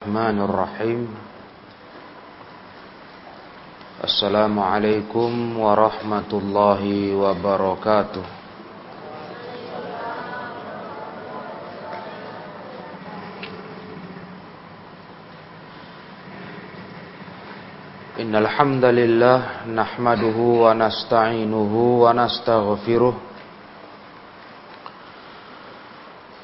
الرحمن الرحيم السلام عليكم ورحمة الله وبركاته إن الحمد لله نحمده ونستعينه ونستغفره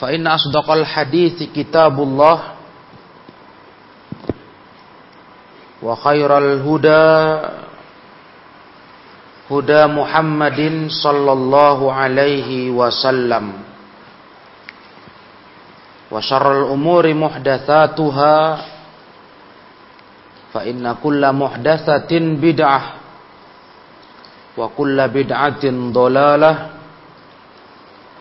فإن أصدق الحديث كتاب الله وخير الهدى هدى محمد صلى الله عليه وسلم وشر الأمور محدثاتها فإن كل محدثة بدعة وكل بدعة ضلالة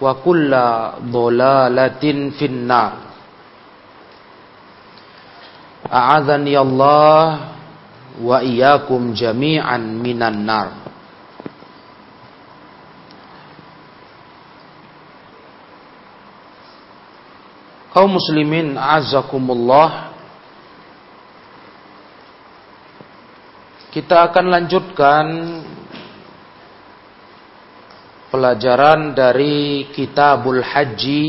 wa kulla dhalalatin finnar. A'adzani Allah wa iyyakum jami'an minan nar. Kaum muslimin azakumullah Kita akan lanjutkan pelajaran dari Kitabul Haji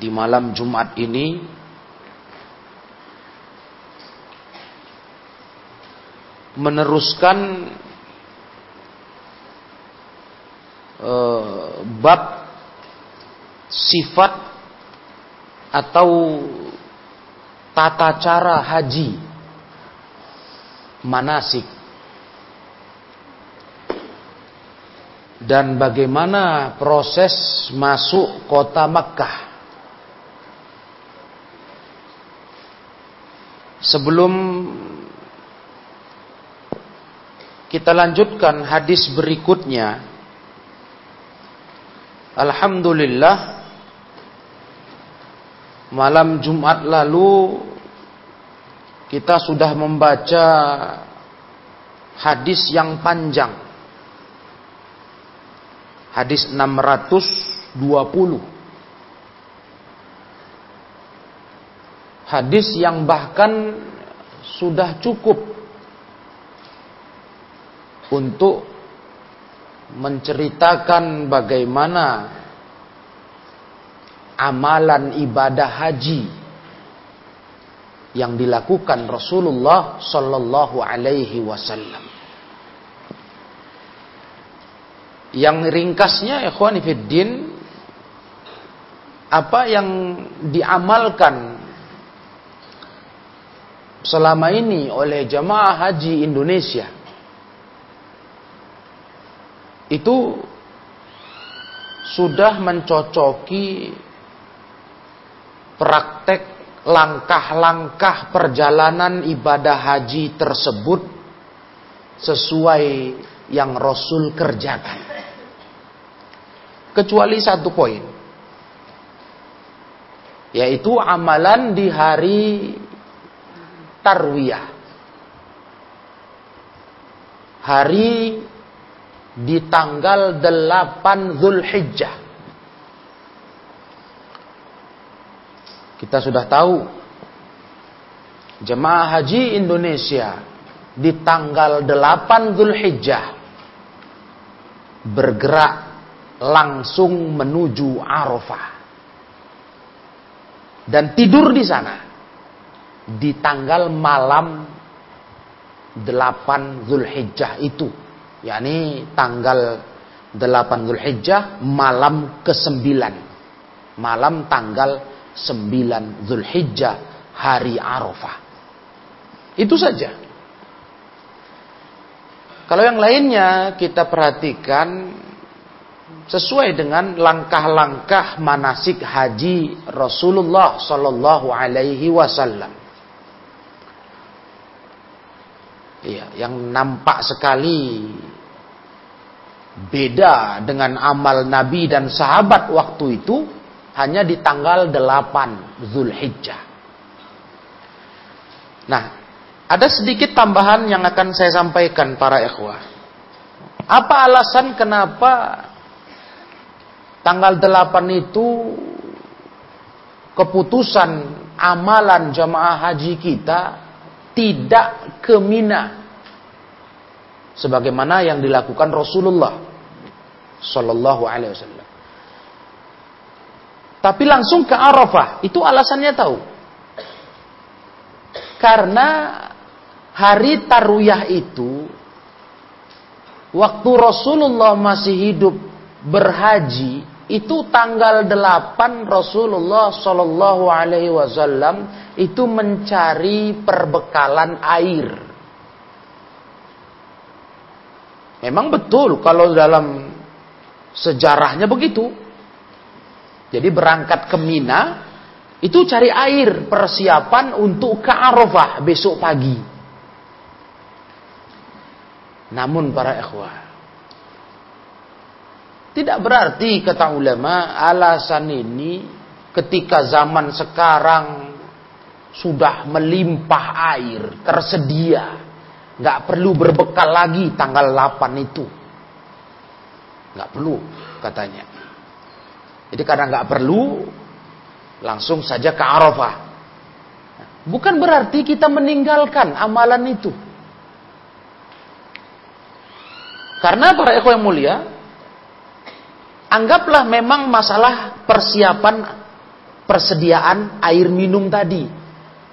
di malam Jumat ini. Meneruskan uh, bab sifat atau tata cara haji. Manasik dan bagaimana proses masuk kota Makkah. Sebelum kita lanjutkan hadis berikutnya, Alhamdulillah malam Jumat lalu kita sudah membaca hadis yang panjang hadis 620 hadis yang bahkan sudah cukup untuk menceritakan bagaimana amalan ibadah haji yang dilakukan Rasulullah Sallallahu Alaihi Wasallam. Yang ringkasnya ikhwanifiddin apa yang diamalkan selama ini oleh jamaah haji Indonesia itu sudah mencocoki praktek langkah-langkah perjalanan ibadah haji tersebut sesuai yang Rasul kerjakan. kecuali satu poin. Yaitu amalan di hari Tarwiyah. Hari di tanggal 8 Zulhijjah. Kita sudah tahu jemaah haji Indonesia di tanggal 8 Zulhijjah bergerak langsung menuju Arafah dan tidur di sana di tanggal malam 8 Zulhijjah itu yakni tanggal 8 Zulhijjah malam ke-9 malam tanggal 9 Zulhijjah hari Arafah. Itu saja. Kalau yang lainnya kita perhatikan sesuai dengan langkah-langkah manasik haji Rasulullah Sallallahu Alaihi Wasallam. Iya, yang nampak sekali beda dengan amal Nabi dan sahabat waktu itu hanya di tanggal 8 Zulhijjah. Nah, ada sedikit tambahan yang akan saya sampaikan para ikhwah. Apa alasan kenapa tanggal 8 itu keputusan amalan jamaah haji kita tidak ke Mina sebagaimana yang dilakukan Rasulullah sallallahu alaihi wasallam. Tapi langsung ke Arafah. Itu alasannya tahu. Karena hari Tarwiyah itu waktu Rasulullah masih hidup berhaji itu tanggal 8 Rasulullah Shallallahu alaihi wasallam itu mencari perbekalan air. Memang betul kalau dalam sejarahnya begitu. Jadi berangkat ke Mina, itu cari air persiapan untuk ke Arafah besok pagi. Namun para ikhwah, tidak berarti kata ulama alasan ini ketika zaman sekarang sudah melimpah air, tersedia, nggak perlu berbekal lagi tanggal 8 itu. nggak perlu katanya. Jadi karena nggak perlu, langsung saja ke Arafah. Bukan berarti kita meninggalkan amalan itu. Karena para ekor yang mulia, anggaplah memang masalah persiapan persediaan air minum tadi.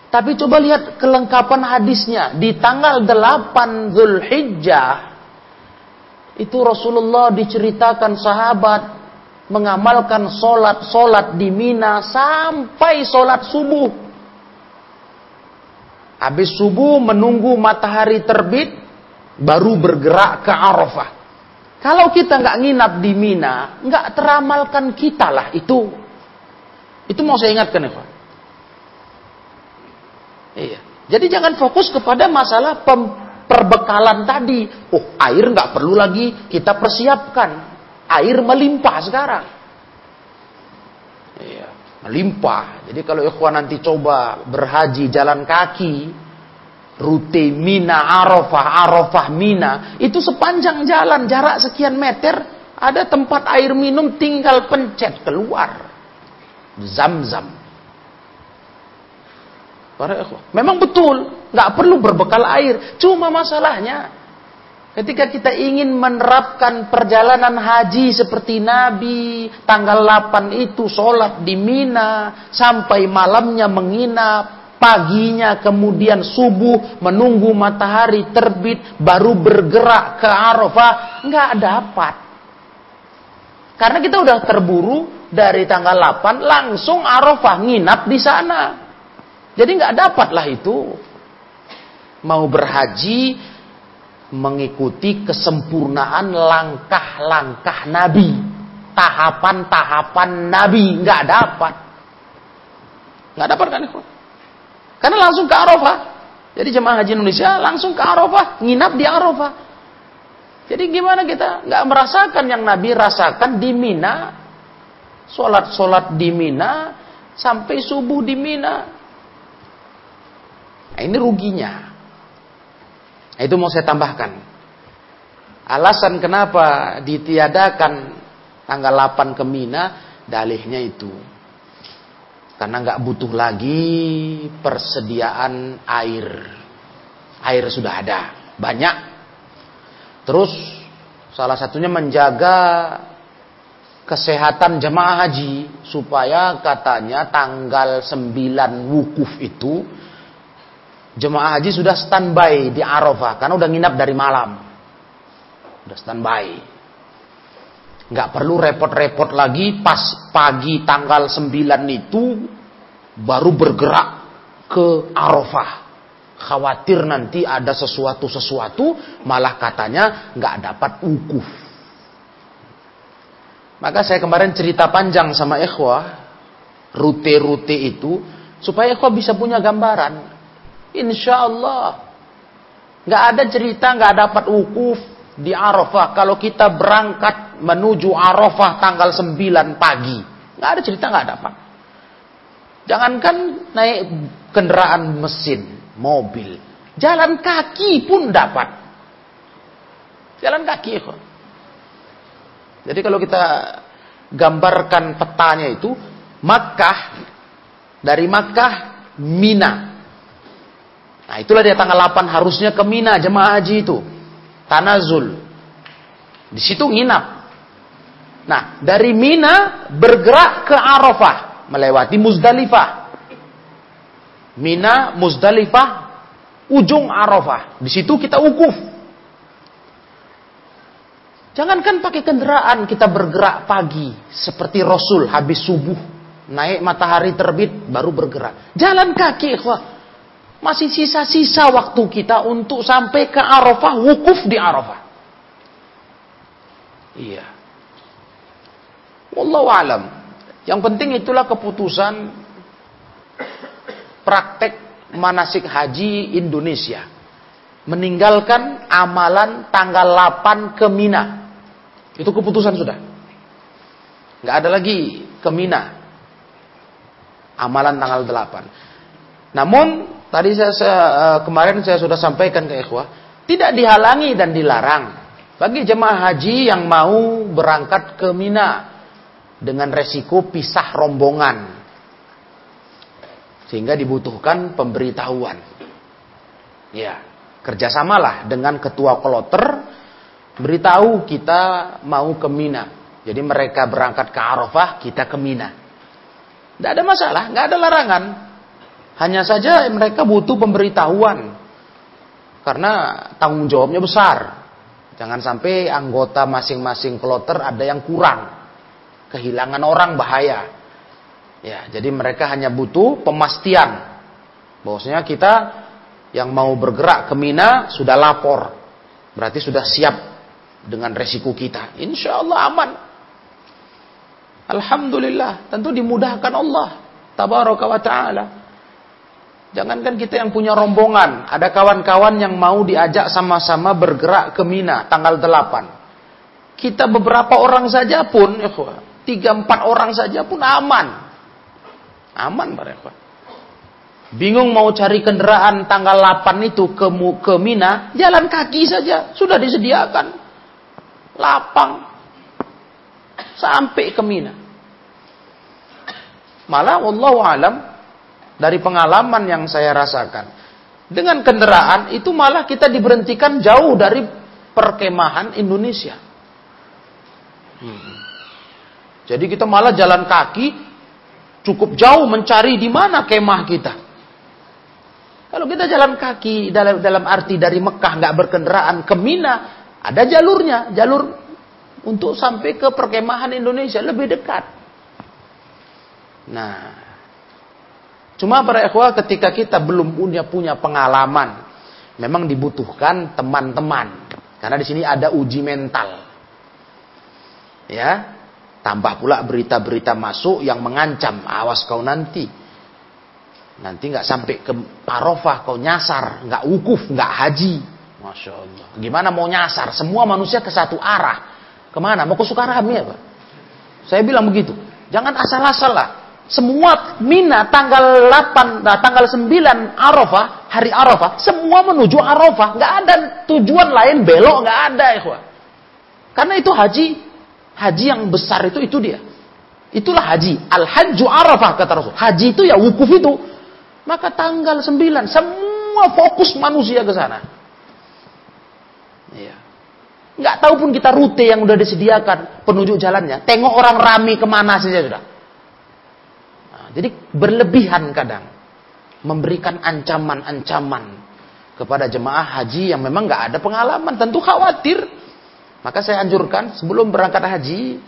Tapi coba lihat kelengkapan hadisnya. Di tanggal 8 Zulhijjah, itu Rasulullah diceritakan sahabat mengamalkan solat-solat di Mina sampai solat subuh. Habis subuh menunggu matahari terbit, baru bergerak ke Arafah. Kalau kita nggak nginap di Mina, nggak teramalkan kita lah itu. Itu mau saya ingatkan ya. Iya. Jadi jangan fokus kepada masalah perbekalan tadi. Oh air nggak perlu lagi kita persiapkan air melimpah sekarang. Iya, melimpah. Jadi kalau ikhwan nanti coba berhaji jalan kaki, rute Mina Arafah, Arafah Mina, itu sepanjang jalan jarak sekian meter ada tempat air minum tinggal pencet keluar. Zam-zam. Para. Memang betul, nggak perlu berbekal air. Cuma masalahnya Ketika kita ingin menerapkan perjalanan haji seperti Nabi, tanggal 8 itu sholat di Mina, sampai malamnya menginap, paginya kemudian subuh menunggu matahari terbit, baru bergerak ke Arafah, nggak dapat. Karena kita udah terburu dari tanggal 8 langsung Arafah nginap di sana. Jadi nggak dapatlah itu. Mau berhaji mengikuti kesempurnaan langkah-langkah Nabi, tahapan-tahapan Nabi nggak dapat, nggak dapat kan? Karena langsung ke Arafah. Jadi jemaah haji Indonesia langsung ke Arafah, nginap di Arafah. Jadi gimana kita nggak merasakan yang Nabi rasakan di Mina, sholat-sholat di Mina, sampai subuh di Mina. Nah, ini ruginya. Nah, itu mau saya tambahkan. Alasan kenapa ditiadakan tanggal 8 ke Mina, dalihnya itu. Karena nggak butuh lagi persediaan air. Air sudah ada, banyak. Terus salah satunya menjaga kesehatan jemaah haji supaya katanya tanggal 9 wukuf itu jemaah haji sudah standby di Arafah karena udah nginap dari malam. Udah standby. Nggak perlu repot-repot lagi pas pagi tanggal 9 itu baru bergerak ke Arafah. Khawatir nanti ada sesuatu-sesuatu malah katanya nggak dapat ukuf. Maka saya kemarin cerita panjang sama ikhwah rute-rute itu supaya ikhwah bisa punya gambaran. Insya Allah nggak ada cerita nggak dapat ukuf di Arafah kalau kita berangkat menuju Arafah tanggal 9 pagi. Nggak ada cerita nggak dapat. Jangankan naik kendaraan mesin, mobil. Jalan kaki pun dapat. Jalan kaki. Jadi kalau kita gambarkan petanya itu, Makkah, dari Makkah, Mina. Nah itulah dia tanggal 8 harusnya ke Mina jemaah haji itu tanazul. Di situ nginap. Nah, dari Mina bergerak ke Arafah, melewati Muzdalifah. Mina, Muzdalifah, ujung Arafah. Di situ kita ukuf. Jangankan pakai kendaraan kita bergerak pagi seperti Rasul habis subuh naik matahari terbit baru bergerak. Jalan kaki, ikhwah. Masih sisa-sisa waktu kita untuk sampai ke Arafah, wukuf di Arafah. Iya. Wallahu alam. Yang penting itulah keputusan praktek manasik haji Indonesia. Meninggalkan amalan tanggal 8 ke Mina. Itu keputusan sudah. Nggak ada lagi ke Mina. Amalan tanggal 8. Namun Tadi saya, saya uh, kemarin saya sudah sampaikan ke ikhwah, tidak dihalangi dan dilarang bagi jemaah haji yang mau berangkat ke Mina dengan resiko pisah rombongan. Sehingga dibutuhkan pemberitahuan. Ya, kerjasamalah dengan ketua kloter beritahu kita mau ke Mina. Jadi mereka berangkat ke Arafah, kita ke Mina. Tidak ada masalah, nggak ada larangan. Hanya saja mereka butuh pemberitahuan. Karena tanggung jawabnya besar. Jangan sampai anggota masing-masing kloter ada yang kurang. Kehilangan orang bahaya. Ya, jadi mereka hanya butuh pemastian. Bahwasanya kita yang mau bergerak ke Mina sudah lapor. Berarti sudah siap dengan resiko kita. Insya Allah aman. Alhamdulillah. Tentu dimudahkan Allah. Tabaraka wa ta'ala. Jangankan kita yang punya rombongan, ada kawan-kawan yang mau diajak sama-sama bergerak ke Mina tanggal 8. Kita beberapa orang saja pun, tiga empat orang saja pun aman. Aman para Bingung mau cari kendaraan tanggal 8 itu ke, ke Mina, jalan kaki saja, sudah disediakan. Lapang. Sampai ke Mina. Malah Allah alam dari pengalaman yang saya rasakan. Dengan kendaraan itu malah kita diberhentikan jauh dari perkemahan Indonesia. Hmm. Jadi kita malah jalan kaki cukup jauh mencari di mana kemah kita. Kalau kita jalan kaki dalam dalam arti dari Mekah nggak berkendaraan ke Mina, ada jalurnya, jalur untuk sampai ke perkemahan Indonesia lebih dekat. Nah, Cuma para ikhwah ketika kita belum punya punya pengalaman, memang dibutuhkan teman-teman. Karena di sini ada uji mental. Ya, tambah pula berita-berita masuk yang mengancam, awas kau nanti. Nanti nggak sampai ke Arafah kau nyasar, nggak wukuf, nggak haji. Masya Allah. Gimana mau nyasar? Semua manusia ke satu arah. Ke mana? Mau ke Sukarami ya Pak? Saya bilang begitu. Jangan asal-asal lah. Semua Mina tanggal 8, nah, tanggal 9 Arafah, hari Arafah, semua menuju Arafah. Nggak ada tujuan lain belok, nggak ada ya Karena itu haji, haji yang besar itu itu dia. Itulah haji. Al-hajju Arafah kata Rasul. Haji itu ya wukuf itu. Maka tanggal 9 semua fokus manusia ke sana. Iya. Nggak tahu pun kita rute yang udah disediakan penunjuk jalannya. Tengok orang rame ke mana saja sudah. Nah, jadi berlebihan kadang memberikan ancaman-ancaman kepada jemaah haji yang memang nggak ada pengalaman. Tentu khawatir. Maka saya anjurkan sebelum berangkat haji,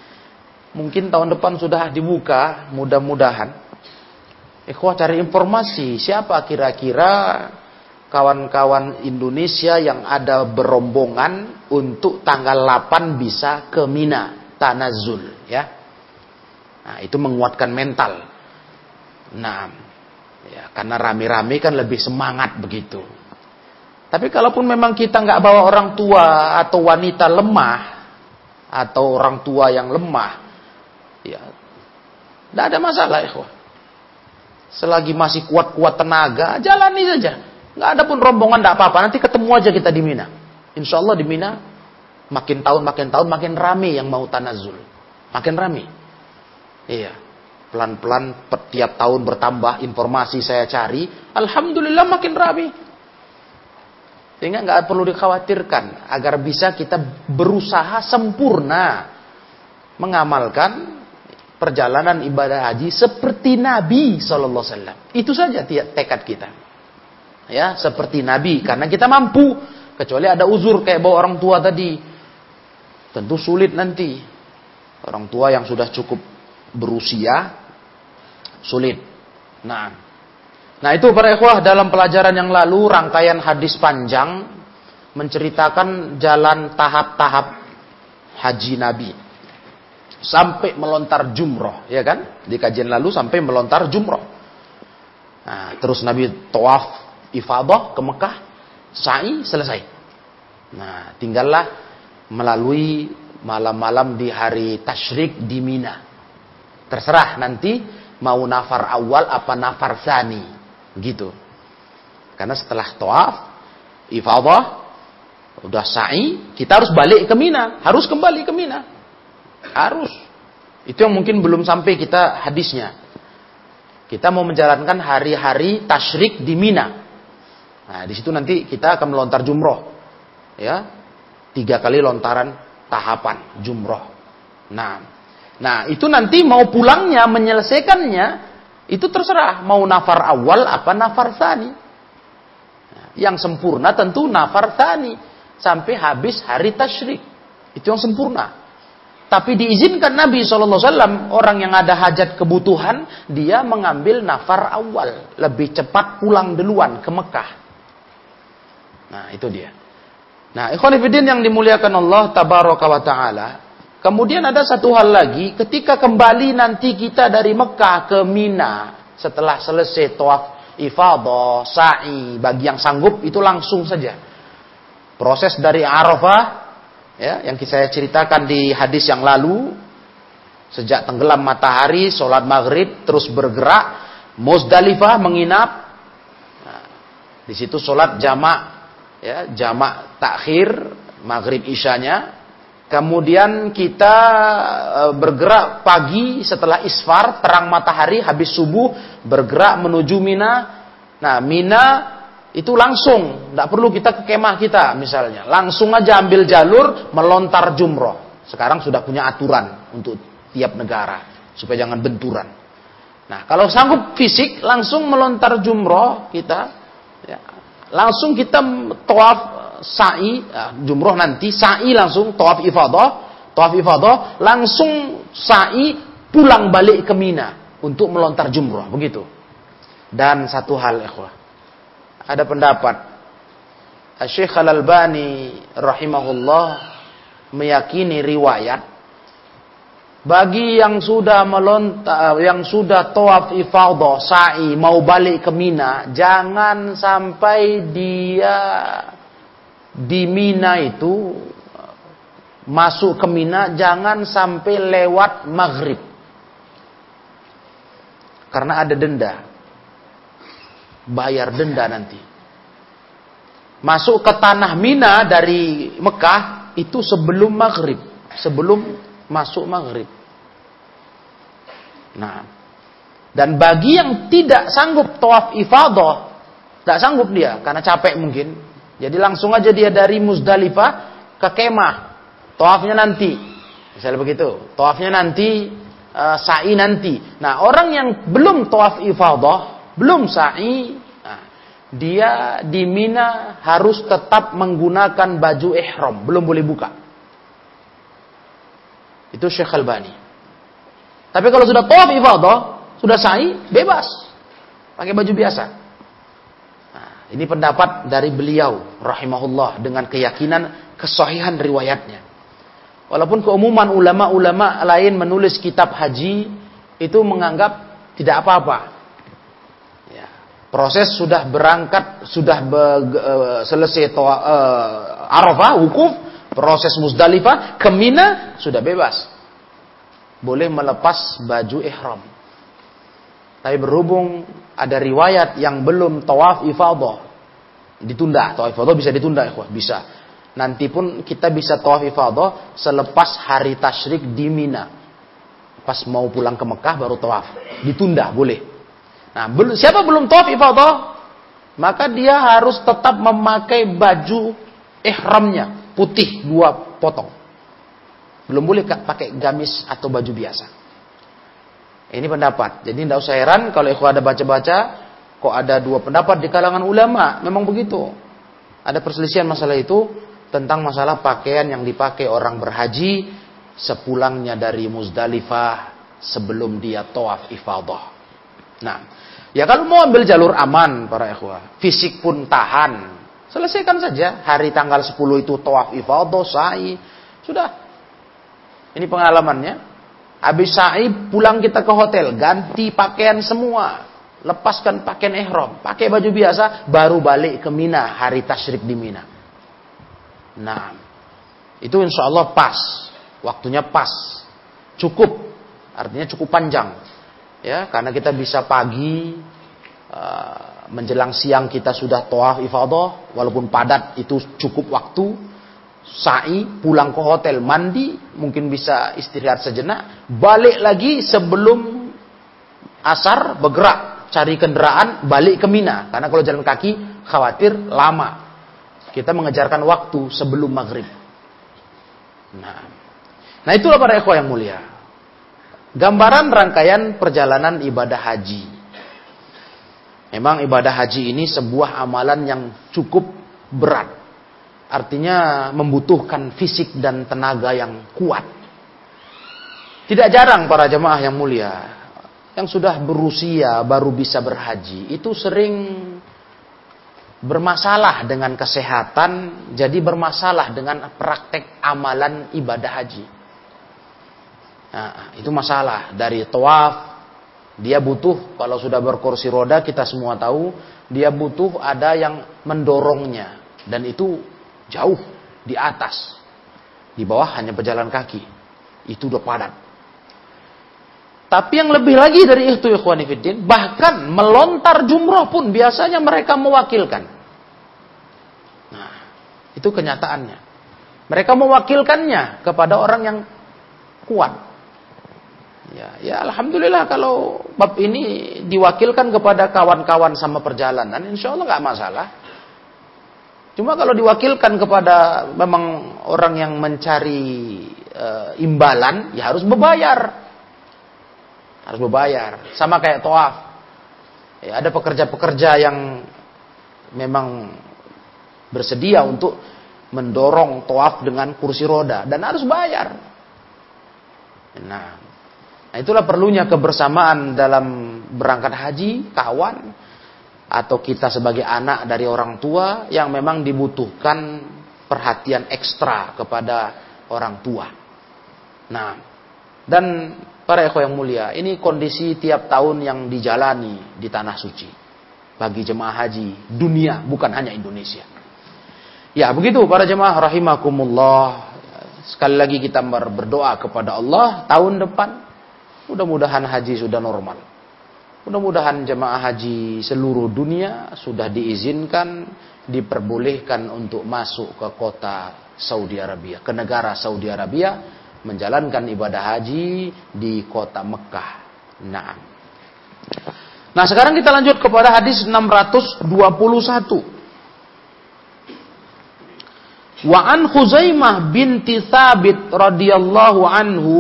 mungkin tahun depan sudah dibuka, mudah-mudahan Ikhwah cari informasi siapa kira-kira kawan-kawan Indonesia yang ada berombongan untuk tanggal 8 bisa ke Mina Tanazul ya. Nah, itu menguatkan mental. Nah, ya karena rame-rame kan lebih semangat begitu. Tapi kalaupun memang kita nggak bawa orang tua atau wanita lemah atau orang tua yang lemah, ya, tidak ada masalah, ikhwah. Selagi masih kuat-kuat tenaga, jalani saja. Nggak ada pun rombongan, nggak apa-apa. Nanti ketemu aja kita di Mina. Insya Allah di Mina, makin tahun, makin tahun, makin rame yang mau tanazul. Makin rame. Iya. Pelan-pelan tiap tahun bertambah informasi saya cari. Alhamdulillah makin rame. Sehingga nggak perlu dikhawatirkan. Agar bisa kita berusaha sempurna. Mengamalkan perjalanan ibadah haji seperti Nabi Shallallahu Alaihi Wasallam. Itu saja tekad kita. Ya, seperti Nabi karena kita mampu. Kecuali ada uzur kayak bawa orang tua tadi. Tentu sulit nanti. Orang tua yang sudah cukup berusia sulit. Nah, nah itu para ikhwah dalam pelajaran yang lalu rangkaian hadis panjang menceritakan jalan tahap-tahap haji Nabi sampai melontar jumroh, ya kan? Di kajian lalu sampai melontar jumroh. Nah, terus Nabi tawaf ifadah ke Mekah, sa'i selesai. Nah, tinggallah melalui malam-malam di hari tasyrik di Mina. Terserah nanti mau nafar awal apa nafar sani, gitu. Karena setelah tawaf, ifadah, udah sa'i, kita harus balik ke Mina, harus kembali ke Mina. Harus. Itu yang mungkin belum sampai kita hadisnya. Kita mau menjalankan hari-hari tasyrik di Mina. Nah, di situ nanti kita akan melontar jumroh. Ya. Tiga kali lontaran tahapan jumroh. Nah, nah itu nanti mau pulangnya, menyelesaikannya, itu terserah. Mau nafar awal apa nafar tani. Yang sempurna tentu nafar tani. Sampai habis hari tasyrik. Itu yang sempurna. Tapi diizinkan Nabi SAW, orang yang ada hajat kebutuhan, dia mengambil nafar awal. Lebih cepat pulang duluan ke Mekah. Nah, itu dia. Nah, ikhwanifidin yang dimuliakan Allah tabaraka wa ta'ala. Kemudian ada satu hal lagi, ketika kembali nanti kita dari Mekah ke Mina, setelah selesai tawaf ifadah, sa'i, bagi yang sanggup itu langsung saja. Proses dari Arafah ya yang saya ceritakan di hadis yang lalu sejak tenggelam matahari sholat maghrib terus bergerak Muzdalifah menginap nah, di situ sholat jamak ya jamak takhir maghrib isyanya kemudian kita e, bergerak pagi setelah isfar terang matahari habis subuh bergerak menuju Mina nah Mina itu langsung, tidak perlu kita ke kemah kita misalnya. Langsung aja ambil jalur melontar jumroh. Sekarang sudah punya aturan untuk tiap negara supaya jangan benturan. Nah, kalau sanggup fisik langsung melontar jumroh kita, ya, langsung kita tawaf sa'i ya, jumroh nanti sa'i langsung tawaf ifadah, tawaf ifadah langsung sa'i pulang balik ke Mina untuk melontar jumroh begitu. Dan satu hal ikhwah ada pendapat Syekh Al-Albani rahimahullah meyakini riwayat bagi yang sudah melontar yang sudah tawaf ifadah sa'i mau balik ke Mina jangan sampai dia di Mina itu masuk ke Mina jangan sampai lewat maghrib. Karena ada denda. Bayar denda nanti. Masuk ke tanah Mina dari Mekah itu sebelum maghrib. Sebelum masuk maghrib. Nah, dan bagi yang tidak sanggup tawaf ifadah, tidak sanggup dia karena capek mungkin. Jadi langsung aja dia dari Muzdalifah ke kemah Tawafnya nanti. Misalnya begitu. Tawafnya nanti, uh, sa'i nanti. Nah, orang yang belum tawaf ifadah, belum sa'i, nah, dia di Mina harus tetap menggunakan baju ihram, belum boleh buka. Itu Syekh Albani. Tapi kalau sudah tawaf ifadah, sudah sa'i, bebas. Pakai baju biasa. Ini pendapat dari beliau rahimahullah dengan keyakinan kesahihan riwayatnya. Walaupun keumuman ulama-ulama lain menulis kitab haji itu menganggap tidak apa-apa. Ya. Proses sudah berangkat, sudah be, uh, selesai toa, uh, Arafah, wukuf, proses Musdalifah, ke Mina sudah bebas. Boleh melepas baju ihram. Tapi berhubung ada riwayat yang belum tawaf ifadah, ditunda. Tawaf ifadah bisa ditunda, ikhwah, bisa Nanti pun kita bisa tawaf ifadah selepas hari tasyrik di Mina. Pas mau pulang ke Mekah baru tawaf. Ditunda, boleh. Nah, siapa belum tawaf ifadah? Maka dia harus tetap memakai baju ihramnya. Putih dua potong. Belum boleh pakai gamis atau baju biasa. Ini pendapat. Jadi tidak usah heran kalau ikhwan ada baca-baca. Kok ada dua pendapat di kalangan ulama. Memang begitu. Ada perselisihan masalah itu tentang masalah pakaian yang dipakai orang berhaji sepulangnya dari Muzdalifah sebelum dia tawaf ifadah. Nah, ya kalau mau ambil jalur aman para ikhwah, fisik pun tahan, selesaikan saja hari tanggal 10 itu tawaf ifadah, sa'i, sudah. Ini pengalamannya. Habis sa'i pulang kita ke hotel, ganti pakaian semua. Lepaskan pakaian ihram, pakai baju biasa, baru balik ke Mina hari tasyrik di Mina. Nah, itu insya Allah pas, waktunya pas, cukup, artinya cukup panjang, ya, karena kita bisa pagi uh, menjelang siang kita sudah toaf ifadah, walaupun padat itu cukup waktu, sa'i pulang ke hotel mandi, mungkin bisa istirahat sejenak, balik lagi sebelum asar bergerak cari kendaraan balik ke Mina, karena kalau jalan kaki khawatir lama. Kita mengejarkan waktu sebelum maghrib. Nah, nah itulah para ikhwah yang mulia. Gambaran rangkaian perjalanan ibadah haji. Memang ibadah haji ini sebuah amalan yang cukup berat. Artinya membutuhkan fisik dan tenaga yang kuat. Tidak jarang para jemaah yang mulia yang sudah berusia baru bisa berhaji itu sering bermasalah dengan kesehatan, jadi bermasalah dengan praktek amalan ibadah haji. Nah, itu masalah dari tawaf. Dia butuh kalau sudah berkursi roda kita semua tahu dia butuh ada yang mendorongnya dan itu jauh di atas. Di bawah hanya pejalan kaki. Itu udah padat. Tapi yang lebih lagi dari itu ikhwanifiddin, bahkan melontar jumroh pun biasanya mereka mewakilkan. Nah, itu kenyataannya. Mereka mewakilkannya kepada orang yang kuat. Ya, ya alhamdulillah kalau bab ini diwakilkan kepada kawan-kawan sama perjalanan, insya Allah nggak masalah. Cuma kalau diwakilkan kepada memang orang yang mencari e, imbalan, ya harus berbayar harus berbayar. Sama kayak toaf. Ya, ada pekerja-pekerja yang memang bersedia untuk mendorong toaf dengan kursi roda dan harus bayar. Nah, nah itulah perlunya kebersamaan dalam berangkat haji, kawan atau kita sebagai anak dari orang tua yang memang dibutuhkan perhatian ekstra kepada orang tua. Nah, dan Para ekor yang mulia, ini kondisi tiap tahun yang dijalani di tanah suci bagi jemaah haji dunia, bukan hanya Indonesia. Ya, begitu para jemaah rahimakumullah. Sekali lagi kita berdoa kepada Allah tahun depan mudah-mudahan haji sudah normal. Mudah-mudahan jemaah haji seluruh dunia sudah diizinkan, diperbolehkan untuk masuk ke kota Saudi Arabia, ke negara Saudi Arabia menjalankan ibadah haji di kota Mekah. Nah. Nah, sekarang kita lanjut kepada hadis 621. Wa Khuzaimah binti Thabit radhiyallahu anhu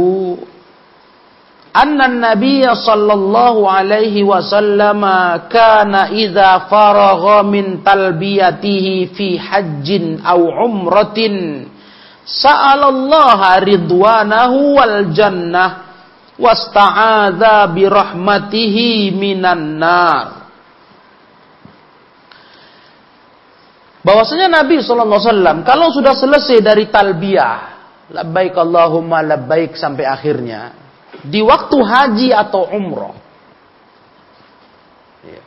anna an-nabiy sallallahu alaihi wasallam kana idza faragha min talbiyatihi fi hajjin aw umratin sa'ala Allah ridwanahu wal jannah wasta'adza bi rahmatihi minan nar. Bahwasanya Nabi SAW kalau sudah selesai dari talbiyah, labbaik Allahumma labbaik sampai akhirnya, di waktu haji atau umroh, ya,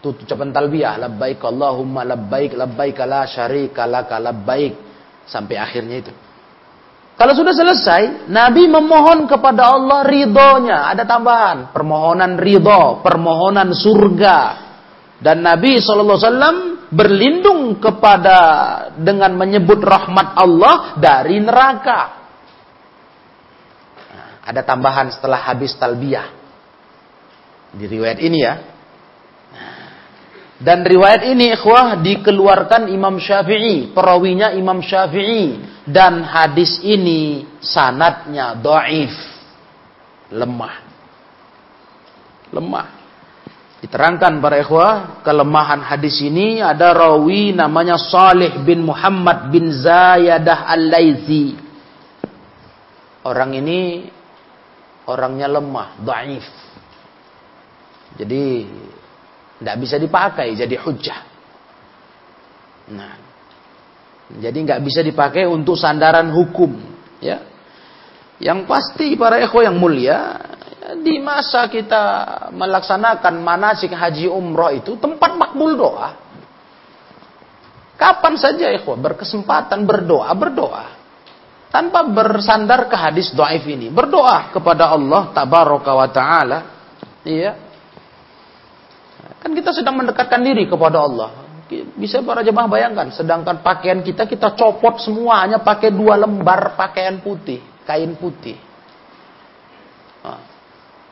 itu ucapan talbiyah, labbaik Allahumma labbaik labbaik la syarika laka labbaik sampai akhirnya itu. Kalau sudah selesai, Nabi memohon kepada Allah ridhonya. Ada tambahan, permohonan ridho, permohonan surga. Dan Nabi SAW berlindung kepada dengan menyebut rahmat Allah dari neraka. Ada tambahan setelah habis talbiyah. Di riwayat ini ya. Dan riwayat ini ikhwah dikeluarkan Imam Syafi'i, perawinya Imam Syafi'i dan hadis ini sanatnya doif, lemah. Lemah. Diterangkan para ikhwah, kelemahan hadis ini ada rawi namanya Salih bin Muhammad bin Zayadah Al-Laizi. Orang ini orangnya lemah, dhaif. Jadi tidak bisa dipakai jadi hujah. Nah, jadi nggak bisa dipakai untuk sandaran hukum, ya. Yang pasti para ikhwah yang mulia, di masa kita melaksanakan manasik haji umroh itu tempat makbul doa. Kapan saja ikhwah berkesempatan berdoa, berdoa. Tanpa bersandar ke hadis doaif ini. Berdoa kepada Allah tabaraka wa ta'ala. Iya. Kan kita sedang mendekatkan diri kepada Allah. Bisa para jemaah bayangkan. Sedangkan pakaian kita, kita copot semuanya pakai dua lembar pakaian putih. Kain putih.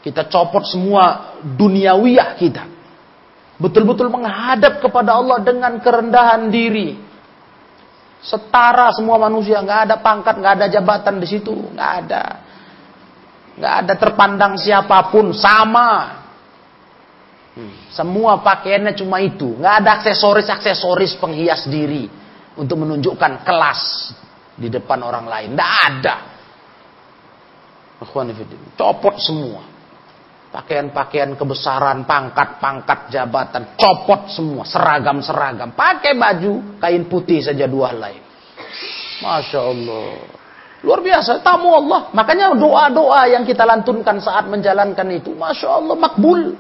Kita copot semua duniawiyah kita. Betul-betul menghadap kepada Allah dengan kerendahan diri. Setara semua manusia, nggak ada pangkat, nggak ada jabatan di situ, nggak ada, nggak ada terpandang siapa pun, sama. Hmm, semua pakaiannya cuma itu, nggak ada aksesoris-aksesoris penghias diri untuk menunjukkan kelas di depan orang lain, nggak ada. Copot semua. Pakaian-pakaian kebesaran, pangkat-pangkat jabatan, copot semua, seragam-seragam. Pakai baju, kain putih saja dua helai. Masya Allah. Luar biasa, tamu Allah. Makanya doa-doa yang kita lantunkan saat menjalankan itu, Masya Allah, makbul.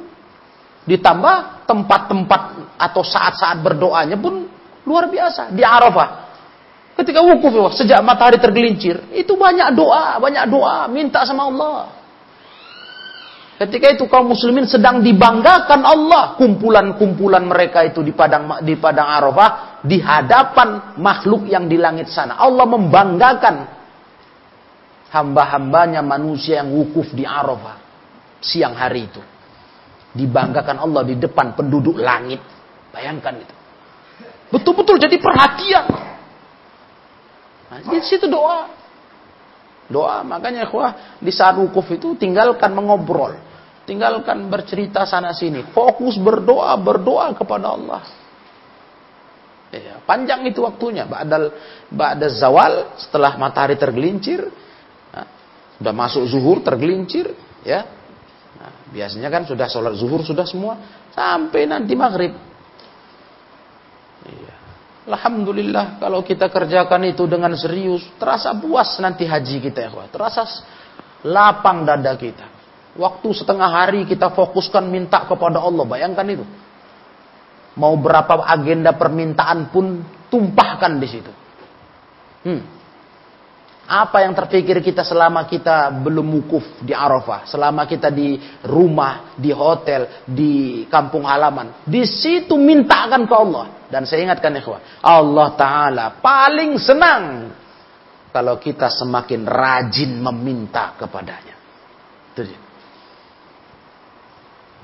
Ditambah tempat-tempat atau saat-saat berdoanya pun luar biasa. Di Arafah. Ketika wukuf, sejak matahari tergelincir, itu banyak doa, banyak doa, minta sama Allah. Ketika itu kaum muslimin sedang dibanggakan Allah kumpulan-kumpulan mereka itu di padang di padang Arafah di hadapan makhluk yang di langit sana. Allah membanggakan hamba-hambanya manusia yang wukuf di Arafah siang hari itu. Dibanggakan Allah di depan penduduk langit. Bayangkan itu. Betul-betul jadi perhatian. Nah, di situ doa. Doa, makanya ikhwah di saat wukuf itu tinggalkan mengobrol. Tinggalkan bercerita sana sini. Fokus berdoa, berdoa kepada Allah. Ya, panjang itu waktunya. Ba'dal, ba'da zawal, setelah matahari tergelincir. Nah, sudah masuk zuhur, tergelincir. ya nah, Biasanya kan sudah sholat zuhur, sudah semua. Sampai nanti maghrib. Ya. Alhamdulillah kalau kita kerjakan itu dengan serius. Terasa puas nanti haji kita ya. Terasa lapang dada kita. Waktu setengah hari kita fokuskan minta kepada Allah. Bayangkan itu. Mau berapa agenda permintaan pun tumpahkan di situ. Hmm. Apa yang terpikir kita selama kita belum wukuf di Arafah, selama kita di rumah, di hotel, di kampung halaman, di situ mintakan ke Allah. Dan saya ingatkan ikhwah, Allah Ta'ala paling senang kalau kita semakin rajin meminta kepadanya. Itu dia.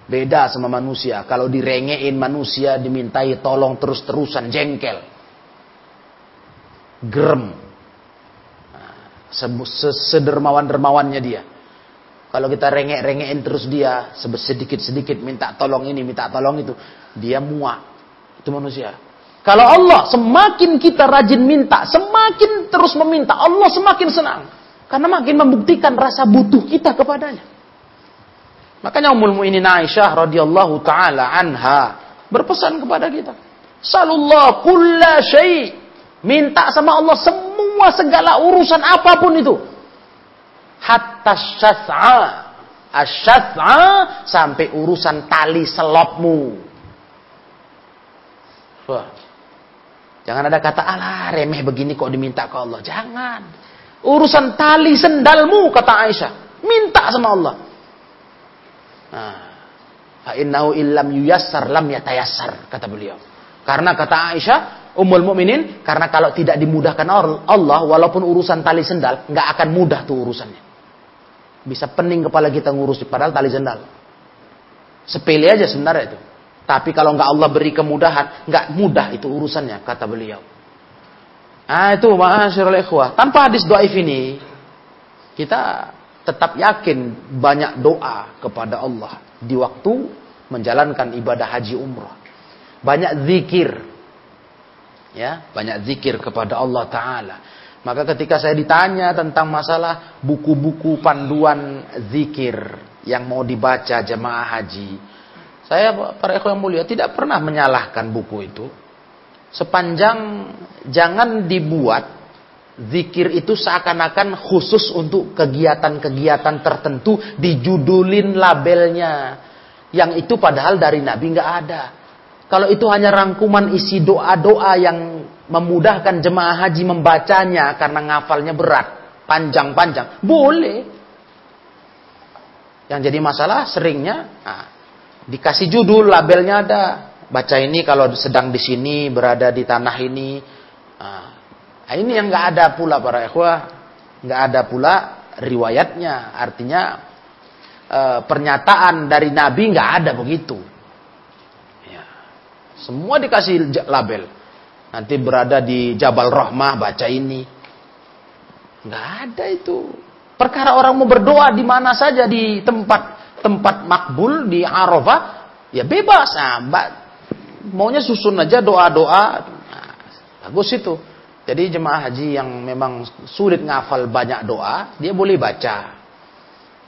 Beda sama manusia. Kalau direngein manusia dimintai tolong terus-terusan jengkel. Gerem. Nah, sedermawan-dermawannya dia. Kalau kita rengek-rengekin terus dia sedikit-sedikit minta tolong ini, minta tolong itu, dia muak. Itu manusia. Kalau Allah semakin kita rajin minta, semakin terus meminta, Allah semakin senang. Karena makin membuktikan rasa butuh kita kepadanya. Makanya Ummul Mukminin Aisyah radhiyallahu taala anha berpesan kepada kita, "Salullah kulla syai." Minta sama Allah semua segala urusan apa pun itu. Hatta syas'a. Asyas'a sampai urusan tali selopmu. Wah. Jangan ada kata alah remeh begini kok diminta ke Allah. Jangan. Urusan tali sendalmu kata Aisyah. Minta sama Allah. Nah, fa innahu illam yuyassar lam yatayassar kata beliau. Karena kata Aisyah, Ummul Mukminin, karena kalau tidak dimudahkan Allah, walaupun urusan tali sendal, nggak akan mudah tuh urusannya. Bisa pening kepala kita ngurus, padahal tali sendal. Sepele aja sebenarnya itu. Tapi kalau nggak Allah beri kemudahan, nggak mudah itu urusannya, kata beliau. Nah itu ma'asyirul ikhwah. Tanpa hadis doaif ini, kita tetap yakin banyak doa kepada Allah di waktu menjalankan ibadah haji umrah. Banyak zikir. Ya, banyak zikir kepada Allah taala. Maka ketika saya ditanya tentang masalah buku-buku panduan zikir yang mau dibaca jemaah haji, saya para ikhwan mulia tidak pernah menyalahkan buku itu. Sepanjang jangan dibuat Zikir itu seakan-akan khusus untuk kegiatan-kegiatan tertentu dijudulin labelnya. Yang itu padahal dari Nabi nggak ada. Kalau itu hanya rangkuman isi doa-doa yang memudahkan jemaah haji membacanya karena ngafalnya berat, panjang-panjang, boleh. Yang jadi masalah seringnya nah, dikasih judul, labelnya ada. Baca ini kalau sedang di sini, berada di tanah ini. Nah, Nah, ini yang nggak ada pula para ikhwah, nggak ada pula riwayatnya. Artinya e, pernyataan dari Nabi nggak ada begitu. Ya. Semua dikasih label. Nanti berada di Jabal Rahmah baca ini. Nggak ada itu. Perkara orang mau berdoa di mana saja di tempat tempat makbul di Arafah, ya bebas. Nah, maunya susun aja doa-doa. Nah, bagus itu. Jadi jemaah haji yang memang sulit ngafal banyak doa, dia boleh baca.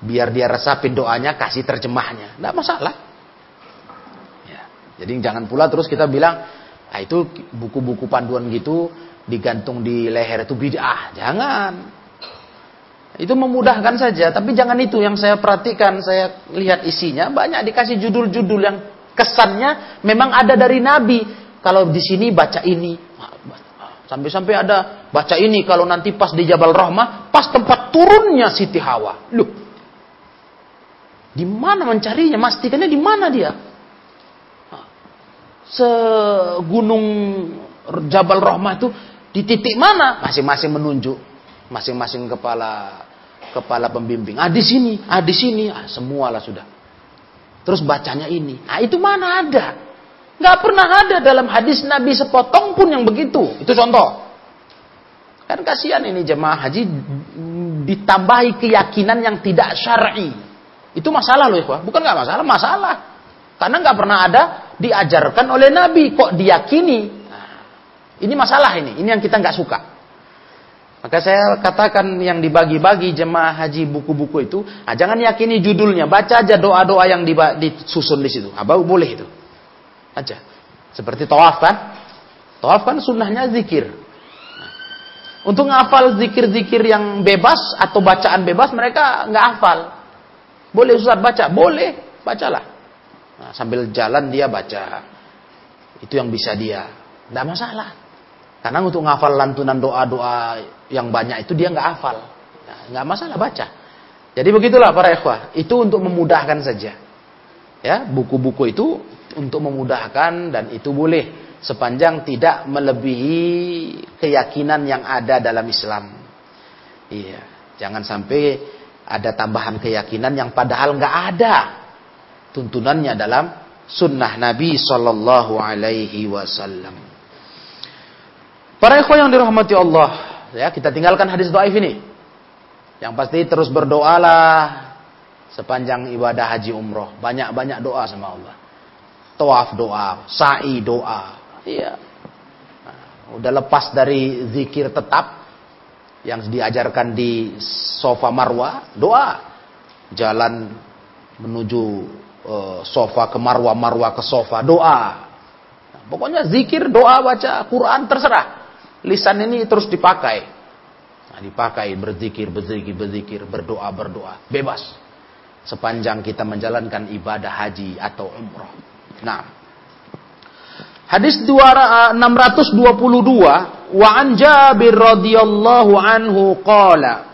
Biar dia resapin doanya, kasih terjemahnya. Tidak masalah. Ya. Jadi jangan pula terus kita bilang, ah itu buku-buku panduan gitu digantung di leher itu bid'ah. Jangan. Itu memudahkan saja, tapi jangan itu yang saya perhatikan, saya lihat isinya banyak dikasih judul-judul yang kesannya memang ada dari Nabi. Kalau di sini baca ini, Sampai-sampai ada baca ini kalau nanti pas di Jabal Rahmah, pas tempat turunnya Siti Hawa. Loh. Di mana mencarinya? Mastikannya di mana dia? Segunung Jabal Rahmah itu di titik mana? Masing-masing menunjuk. Masing-masing kepala kepala pembimbing. Ah di sini, ah di sini, ah semualah sudah. Terus bacanya ini. Ah itu mana ada? Nggak pernah ada dalam hadis Nabi sepotong pun yang begitu. Itu contoh. Kan kasihan ini jemaah haji ditambahi keyakinan yang tidak syar'i. Itu masalah loh, ya, bukan nggak masalah, masalah. Karena nggak pernah ada diajarkan oleh Nabi kok diyakini. Nah, ini masalah ini, ini yang kita nggak suka. Maka saya katakan yang dibagi-bagi jemaah haji buku-buku itu, nah, jangan yakini judulnya, baca aja doa-doa yang disusun di situ. Abah boleh itu aja. Seperti tawaf kan? Tawaf kan sunnahnya zikir. Nah, untuk ngafal zikir-zikir yang bebas atau bacaan bebas mereka nggak hafal. Boleh Ustaz baca? Boleh, bacalah. Nah, sambil jalan dia baca. Itu yang bisa dia. Tidak masalah. Karena untuk ngafal lantunan doa-doa yang banyak itu dia nggak hafal. Ya, nggak masalah baca. Jadi begitulah para ikhwah. Itu untuk memudahkan saja. Ya, buku-buku itu untuk memudahkan dan itu boleh sepanjang tidak melebihi keyakinan yang ada dalam Islam. Iya, jangan sampai ada tambahan keyakinan yang padahal nggak ada tuntunannya dalam sunnah Nabi Shallallahu Alaihi Wasallam. Para ikhwan yang dirahmati Allah, ya kita tinggalkan hadis doaif ini. Yang pasti terus berdoalah sepanjang ibadah haji umroh. Banyak-banyak doa sama Allah. Tawaf doa, sa'i doa. Iya. Nah, udah lepas dari zikir tetap yang diajarkan di sofa marwa, doa. Jalan menuju uh, sofa ke marwa, marwa ke sofa, doa. Nah, pokoknya zikir, doa, baca Quran terserah. Lisan ini terus dipakai. Nah, dipakai berzikir, berzikir, berzikir, berdoa, berdoa. Bebas. Sepanjang kita menjalankan ibadah haji atau umroh. Nah. Hadis 622 wa an Jabir radhiyallahu anhu qala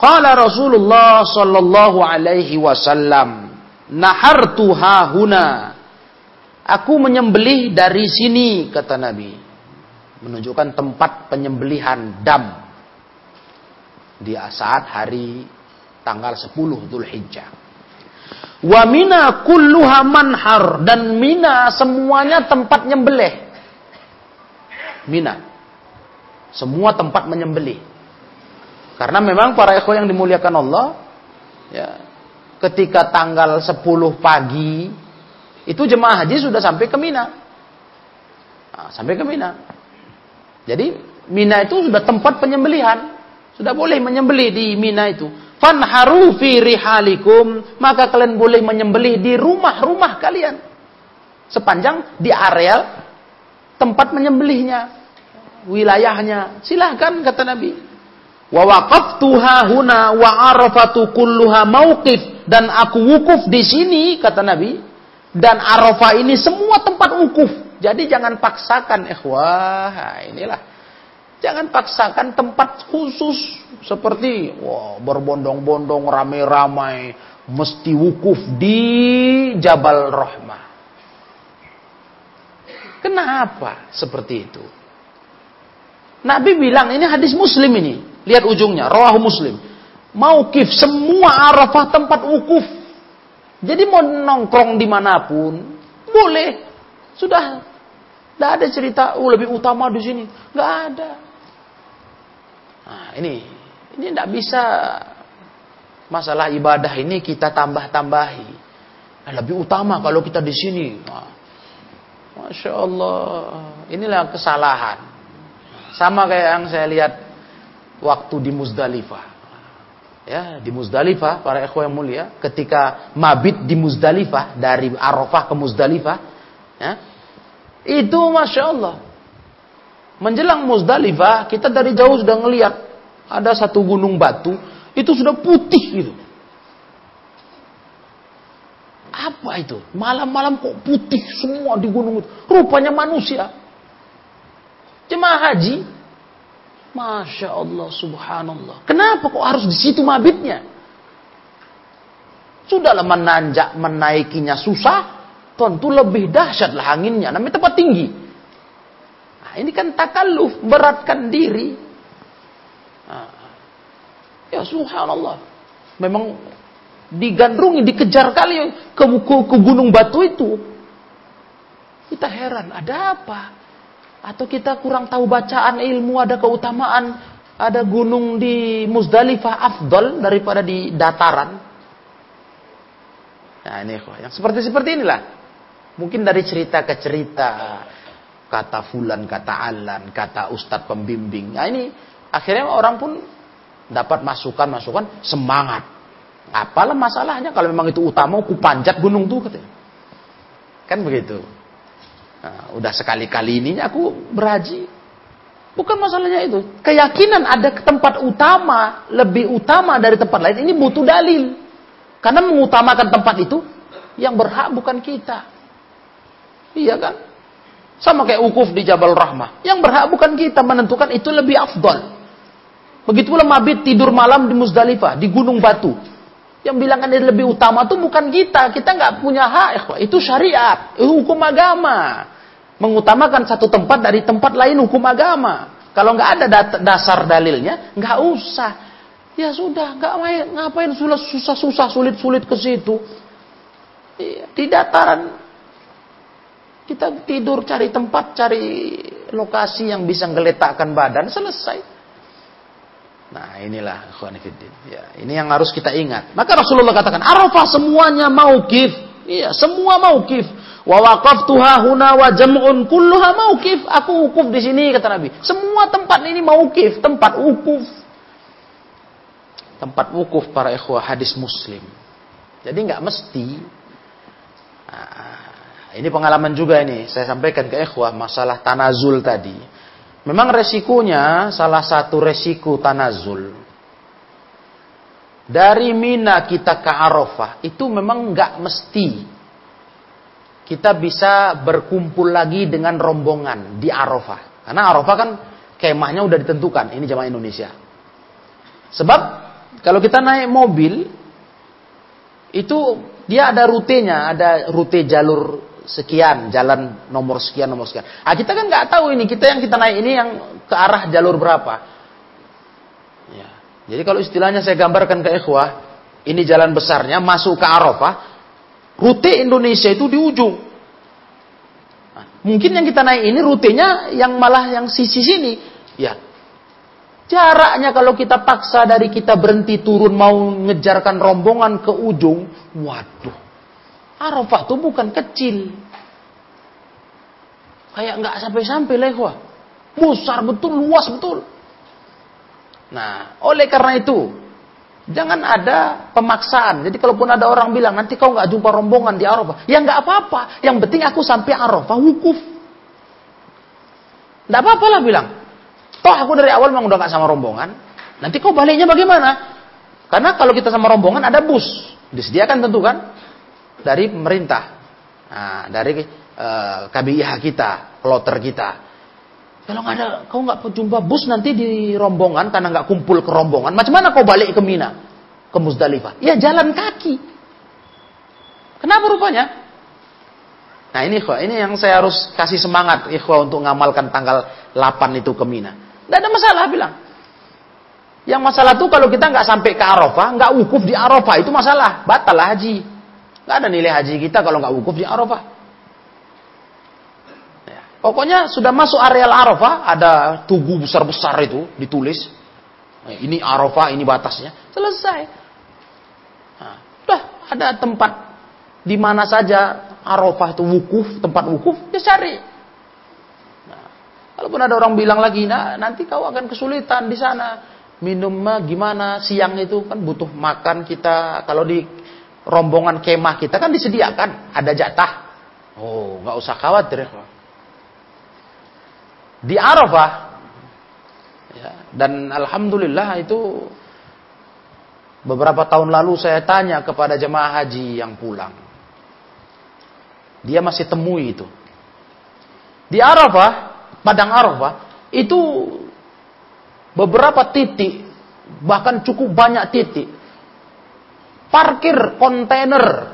Qala Rasulullah sallallahu alaihi wasallam nahartu hahuna Aku menyembelih dari sini kata Nabi menunjukkan tempat penyembelihan dam di saat hari tanggal 10 Dzulhijjah. Wa mina kulluha manhar dan mina semuanya tempat nyembelih. Mina. Semua tempat menyembelih. Karena memang para ikhwan yang dimuliakan Allah ya, ketika tanggal 10 pagi itu jemaah haji sudah sampai ke Mina. Nah, sampai ke Mina. Jadi Mina itu sudah tempat penyembelihan. Sudah boleh menyembelih di Mina itu. Fanharu fi rihalikum, maka kalian boleh menyembelih di rumah-rumah kalian. Sepanjang di areal tempat menyembelihnya, wilayahnya. Silahkan kata Nabi. Wa huna wa arafatu kulluha mauqif dan aku wukuf di sini kata Nabi dan Arafah ini semua tempat wukuf. Jadi jangan paksakan ikhwah. inilah Jangan paksakan tempat khusus seperti wah berbondong-bondong ramai-ramai mesti wukuf di Jabal Rahmah. Kenapa seperti itu? Nabi bilang ini hadis Muslim ini. Lihat ujungnya, rawahu Muslim. Maukif semua Arafah tempat wukuf. Jadi mau nongkrong di mana pun boleh. Sudah tidak ada cerita, oh lebih utama di sini. Nggak ada. Nah, ini ini tidak bisa masalah ibadah ini kita tambah-tambahi. Lebih utama kalau kita di sini. Nah, Masya Allah, inilah kesalahan. Sama kayak yang saya lihat waktu di Muzdalifah. Ya, di Muzdalifah, para ikhwan yang mulia, ketika mabit di Muzdalifah, dari Arafah ke Muzdalifah, ya, itu Masya Allah, Menjelang Muzdalifah, kita dari jauh sudah ngelihat ada satu gunung batu, itu sudah putih gitu. Apa itu? Malam-malam kok putih semua di gunung itu. Rupanya manusia. Jemaah haji. Masya Allah, subhanallah. Kenapa kok harus di situ mabitnya? Sudahlah menanjak, menaikinya susah. Tentu lebih dahsyatlah anginnya. Namanya tempat tinggi. Ini kan takalluf, beratkan diri. Nah, ya subhanallah. Memang digandrungi, dikejar kali ke, ke, ke gunung batu itu. Kita heran, ada apa? Atau kita kurang tahu bacaan ilmu, ada keutamaan, ada gunung di Muzdalifah afdol daripada di dataran. Nah ini yang seperti-seperti inilah. Mungkin dari cerita ke cerita, kata fulan, kata alan, kata ustadz pembimbing. Nah ini akhirnya orang pun dapat masukan-masukan semangat. Apalah masalahnya kalau memang itu utama, aku panjat gunung tuh katanya. Kan begitu. Nah, udah sekali-kali ini aku berhaji. Bukan masalahnya itu. Keyakinan ada tempat utama, lebih utama dari tempat lain, ini butuh dalil. Karena mengutamakan tempat itu, yang berhak bukan kita. Iya kan? Sama kayak ukuf di Jabal Rahmah. Yang berhak bukan kita menentukan itu lebih afdol. Begitu pula mabit tidur malam di Muzdalifah, di Gunung Batu. Yang bilang ini lebih utama itu bukan kita. Kita nggak punya hak. Itu syariat. Itu hukum agama. Mengutamakan satu tempat dari tempat lain hukum agama. Kalau nggak ada dasar dalilnya, nggak usah. Ya sudah, nggak main, ngapain susah-susah, sulit-sulit ke situ. Iya, di dataran kita tidur cari tempat, cari lokasi yang bisa ngeletakkan badan, selesai. Nah inilah Khwanifidin. Ya, ini yang harus kita ingat. Maka Rasulullah katakan, Arafah semuanya maukif. Iya, semua maukif. Wa waqaftuha huna wa jam'un kulluha maukif. Aku ukuf di sini kata Nabi. Semua tempat ini maukif, tempat ukuf. Tempat ukuf para ikhwah hadis Muslim. Jadi nggak mesti. Ini pengalaman juga ini. Saya sampaikan ke ikhwah masalah tanazul tadi. Memang resikonya salah satu resiko tanazul. Dari Mina kita ke Arafah itu memang nggak mesti kita bisa berkumpul lagi dengan rombongan di Arafah. Karena Arafah kan kemahnya udah ditentukan. Ini jamaah Indonesia. Sebab kalau kita naik mobil itu dia ada rutenya, ada rute jalur sekian, jalan nomor sekian, nomor sekian. Ah, kita kan nggak tahu ini, kita yang kita naik ini yang ke arah jalur berapa. Ya. Jadi kalau istilahnya saya gambarkan ke ikhwah, ini jalan besarnya masuk ke Arafah, rute Indonesia itu di ujung. Nah, mungkin yang kita naik ini rutenya yang malah yang sisi sini. Ya. Jaraknya kalau kita paksa dari kita berhenti turun mau ngejarkan rombongan ke ujung, waduh Arafah itu bukan kecil. Kayak nggak sampai-sampai lehwa. Besar betul, luas betul. Nah, oleh karena itu, jangan ada pemaksaan. Jadi kalaupun ada orang bilang, nanti kau nggak jumpa rombongan di Arafah. Ya nggak apa-apa. Yang penting aku sampai Arafah, wukuf. Nggak apa-apa lah bilang. Toh aku dari awal memang udah nggak sama rombongan. Nanti kau baliknya bagaimana? Karena kalau kita sama rombongan ada bus. Disediakan tentu kan? Dari pemerintah, nah, dari uh, eh, KBIH kita, kloter kita. Kalau nggak ada, kau nggak jumpa bus nanti di rombongan karena nggak kumpul ke rombongan. Macam mana kau balik ke Mina, ke Musdalifah? Ya jalan kaki. Kenapa rupanya? Nah ini kok, ini yang saya harus kasih semangat ikhwah untuk ngamalkan tanggal 8 itu ke Mina. Tidak ada masalah bilang. Yang masalah tuh kalau kita nggak sampai ke Arafah, nggak wukuf di Arafah itu masalah, batal haji. Gak ada nilai haji kita kalau nggak wukuf di Arafah. Ya. Pokoknya sudah masuk areal Arafah, ada tugu besar-besar itu ditulis. Nah, ini Arafah, ini batasnya. Selesai. Nah, udah ada tempat di mana saja Arafah itu wukuf, tempat wukuf, ya cari. Nah, kalaupun ada orang bilang lagi, nah nanti kau akan kesulitan di sana. Minum gimana siang itu kan butuh makan kita. Kalau di rombongan kemah kita kan disediakan, ada jatah. Oh, nggak usah khawatir. Di Arafah, ya, dan alhamdulillah itu beberapa tahun lalu saya tanya kepada jemaah haji yang pulang. Dia masih temui itu. Di Arafah, padang Arafah, itu beberapa titik, bahkan cukup banyak titik parkir kontainer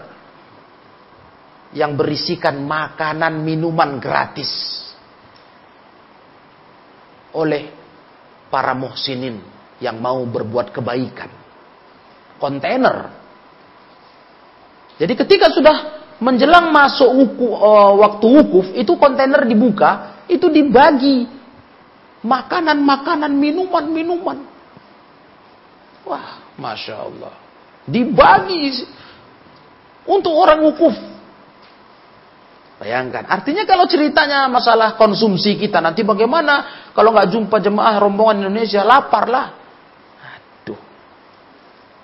yang berisikan makanan minuman gratis oleh para muhsinin yang mau berbuat kebaikan. Kontainer. Jadi ketika sudah menjelang masuk wuku, uh, waktu wukuf, itu kontainer dibuka, itu dibagi makanan-makanan, minuman-minuman. Wah, masya Allah dibagi untuk orang wukuf. Bayangkan, artinya kalau ceritanya masalah konsumsi kita nanti bagaimana kalau nggak jumpa jemaah rombongan Indonesia lapar lah. Aduh,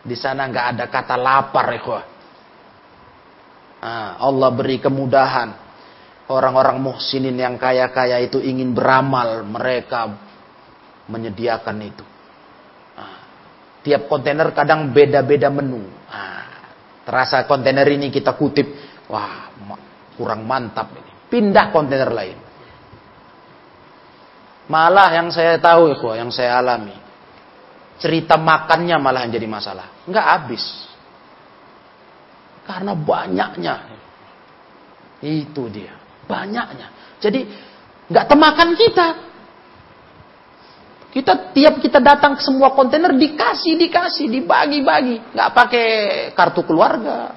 di sana nggak ada kata lapar ya nah, Allah beri kemudahan. Orang-orang muhsinin yang kaya-kaya itu ingin beramal, mereka menyediakan itu. Tiap kontainer kadang beda-beda menu. Nah, terasa kontainer ini kita kutip, wah kurang mantap ini. Pindah kontainer lain. Malah yang saya tahu yang saya alami. Cerita makannya malah jadi masalah. Enggak habis. Karena banyaknya. Itu dia. Banyaknya. Jadi nggak temakan kita. Kita tiap kita datang ke semua kontainer dikasih, dikasih, dibagi-bagi. Nggak pakai kartu keluarga.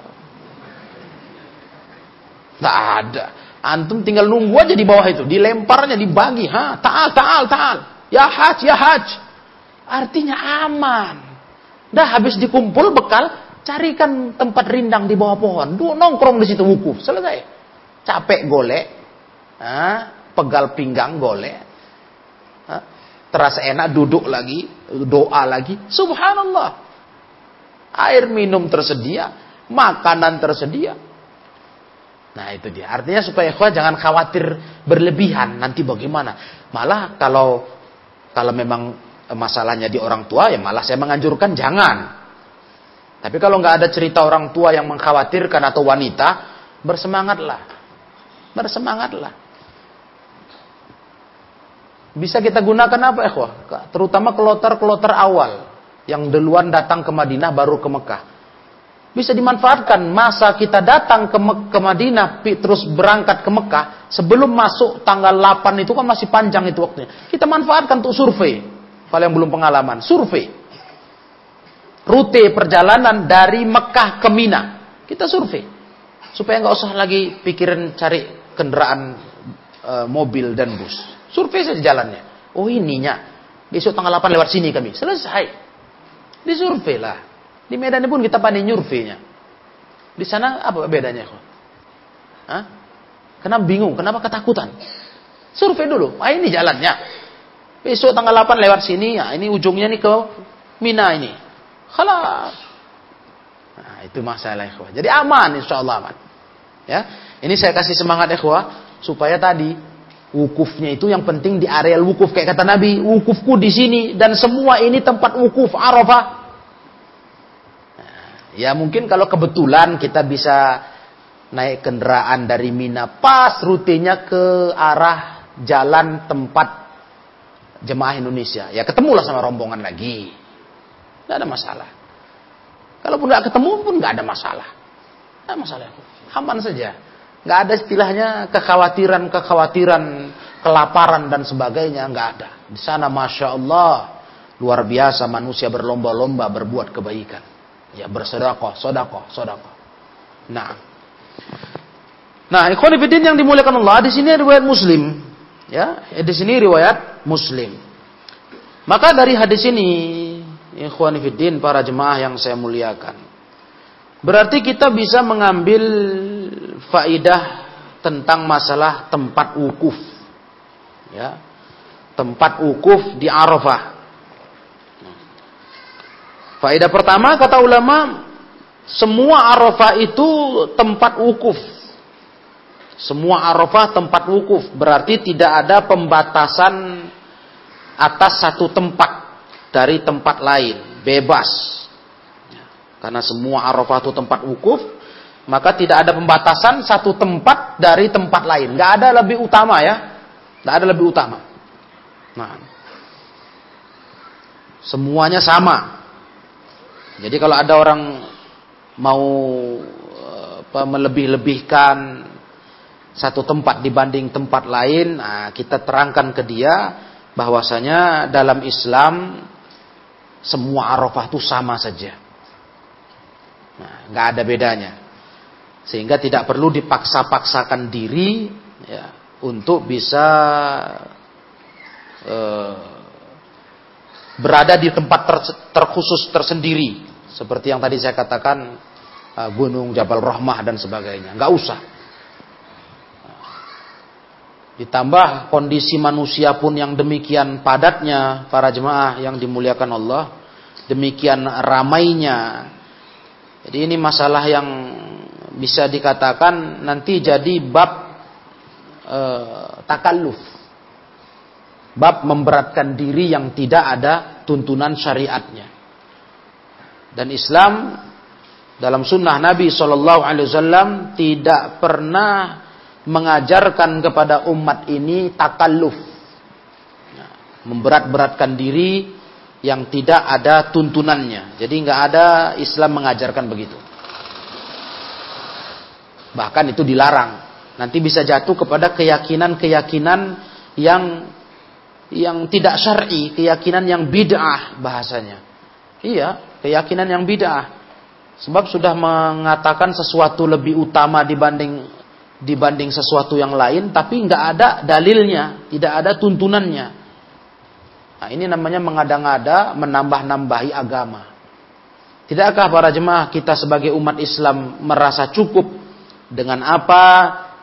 Nggak ada. Antum tinggal nunggu aja di bawah itu. Dilemparnya, dibagi. Ha, ta'al, ta'al, ta'al. Ya haj, ya haj. Artinya aman. Dah habis dikumpul bekal, carikan tempat rindang di bawah pohon. Duh, nongkrong di situ wukuf. Selesai. Capek golek. Ha, pegal pinggang golek. Terasa enak duduk lagi, doa lagi. Subhanallah. Air minum tersedia, makanan tersedia, Nah itu dia. Artinya supaya ikhwah jangan khawatir berlebihan. Nanti bagaimana? Malah kalau kalau memang masalahnya di orang tua ya malah saya menganjurkan jangan. Tapi kalau nggak ada cerita orang tua yang mengkhawatirkan atau wanita, bersemangatlah. Bersemangatlah. Bisa kita gunakan apa ikhwah? Terutama kelotar-kelotar awal yang duluan datang ke Madinah baru ke Mekah. Bisa dimanfaatkan masa kita datang ke, ke Madinah terus berangkat ke Mekah sebelum masuk tanggal 8 itu kan masih panjang itu waktunya. Kita manfaatkan untuk survei. Kalau yang belum pengalaman survei. Rute perjalanan dari Mekah ke Mina. Kita survei. Supaya nggak usah lagi pikiran cari kendaraan e, mobil dan bus survei saja jalannya oh ininya besok tanggal 8 lewat sini kami selesai disurvei lah di Medan pun kita pandai nyurveinya. Di sana apa bedanya? Hah? Kenapa bingung? Kenapa ketakutan? Survei dulu. Ah ini jalannya. Besok tanggal 8 lewat sini. Ya, ini ujungnya nih ke Mina ini. Khalas. Nah, itu masalah ikhwah. Jadi aman insya Allah aman. Ya. Ini saya kasih semangat ikhwah supaya tadi wukufnya itu yang penting di areal wukuf kayak kata Nabi, wukufku di sini dan semua ini tempat wukuf Arafah Ya mungkin kalau kebetulan kita bisa naik kendaraan dari Mina pas rutenya ke arah jalan tempat jemaah Indonesia. Ya ketemulah sama rombongan lagi. Tidak ada masalah. Kalaupun nggak ketemu pun nggak ada masalah. Tidak ada masalah. Aman saja. Nggak ada istilahnya kekhawatiran-kekhawatiran, kelaparan dan sebagainya. Nggak ada. Di sana Masya Allah. Luar biasa manusia berlomba-lomba berbuat kebaikan. Ya bersedekah, sedekah, sedekah. Nah. Nah, ikhwan fillah yang dimuliakan Allah, di sini riwayat Muslim. Ya, di sini riwayat Muslim. Maka dari hadis ini, ikhwan fillah para jemaah yang saya muliakan. Berarti kita bisa mengambil faidah tentang masalah tempat wukuf. Ya. Tempat wukuf di Arafah. Faedah pertama kata ulama, semua Arafah itu tempat wukuf. Semua Arafah tempat wukuf, berarti tidak ada pembatasan atas satu tempat dari tempat lain, bebas. Karena semua Arafah itu tempat wukuf, maka tidak ada pembatasan satu tempat dari tempat lain. Nggak ada lebih utama ya, nggak ada lebih utama. Nah, semuanya sama. Jadi kalau ada orang mau melebih-lebihkan satu tempat dibanding tempat lain, nah, kita terangkan ke dia bahwasanya dalam Islam semua Arafah itu sama saja. Nah, nggak ada bedanya. Sehingga tidak perlu dipaksa-paksakan diri ya, untuk bisa uh, berada di tempat ter, terkhusus tersendiri. Seperti yang tadi saya katakan uh, gunung Jabal Rahmah dan sebagainya. Nggak usah. Ditambah kondisi manusia pun yang demikian padatnya para jemaah yang dimuliakan Allah demikian ramainya. Jadi ini masalah yang bisa dikatakan nanti jadi bab uh, takalluf bab memberatkan diri yang tidak ada tuntunan syariatnya. Dan Islam dalam sunnah Nabi Shallallahu Alaihi Wasallam tidak pernah mengajarkan kepada umat ini takalluf. Ya. memberat-beratkan diri yang tidak ada tuntunannya. Jadi nggak ada Islam mengajarkan begitu. Bahkan itu dilarang. Nanti bisa jatuh kepada keyakinan-keyakinan yang yang tidak syar'i, keyakinan yang bid'ah bahasanya. Iya, keyakinan yang bid'ah. Sebab sudah mengatakan sesuatu lebih utama dibanding dibanding sesuatu yang lain, tapi nggak ada dalilnya, tidak ada tuntunannya. Nah, ini namanya mengada-ngada, menambah-nambahi agama. Tidakkah para jemaah kita sebagai umat Islam merasa cukup dengan apa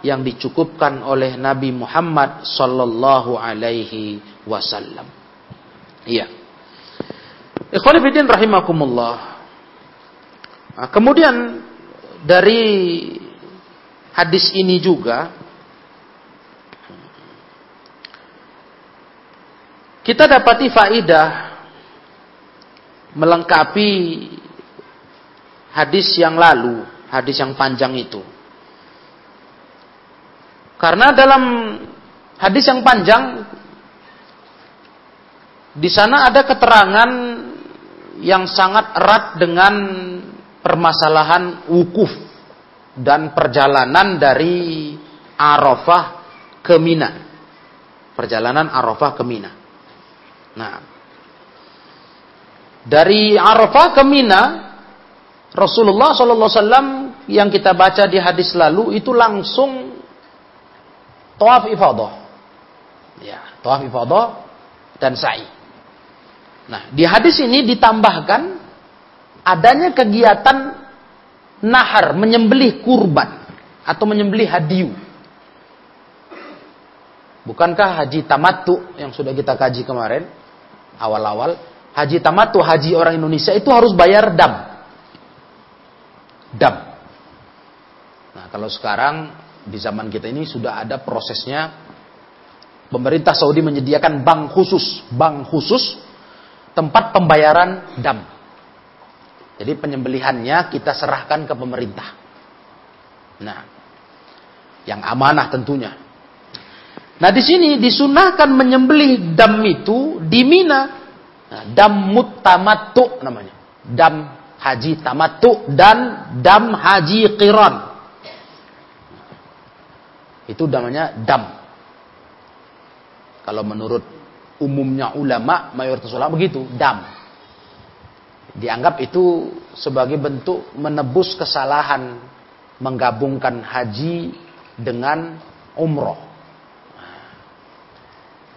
yang dicukupkan oleh Nabi Muhammad sallallahu alaihi wasallam? Iya. Ikhwan rahimakumullah. Nah, kemudian dari hadis ini juga kita dapati faidah melengkapi hadis yang lalu, hadis yang panjang itu. Karena dalam hadis yang panjang di sana ada keterangan yang sangat erat dengan permasalahan wukuf dan perjalanan dari Arafah ke Mina. Perjalanan Arafah ke Mina. Nah, dari Arafah ke Mina, Rasulullah SAW yang kita baca di hadis lalu itu langsung tawaf ifadah. Ya, tawaf ifadah dan sa'i. Nah, di hadis ini ditambahkan adanya kegiatan nahar, menyembelih kurban atau menyembelih hadiu. Bukankah haji tamattu yang sudah kita kaji kemarin awal-awal, haji tamattu haji orang Indonesia itu harus bayar dam. Dam. Nah, kalau sekarang di zaman kita ini sudah ada prosesnya pemerintah Saudi menyediakan bank khusus, bank khusus tempat pembayaran dam. Jadi penyembelihannya kita serahkan ke pemerintah. Nah, yang amanah tentunya. Nah di sini disunahkan menyembelih dam itu di Mina. Nah, dam mutamatu namanya. Dam haji tamatu dan dam haji qiran. Itu namanya dam. Kalau menurut umumnya ulama, mayoritas ulama begitu, dam. Dianggap itu sebagai bentuk menebus kesalahan menggabungkan haji dengan umroh.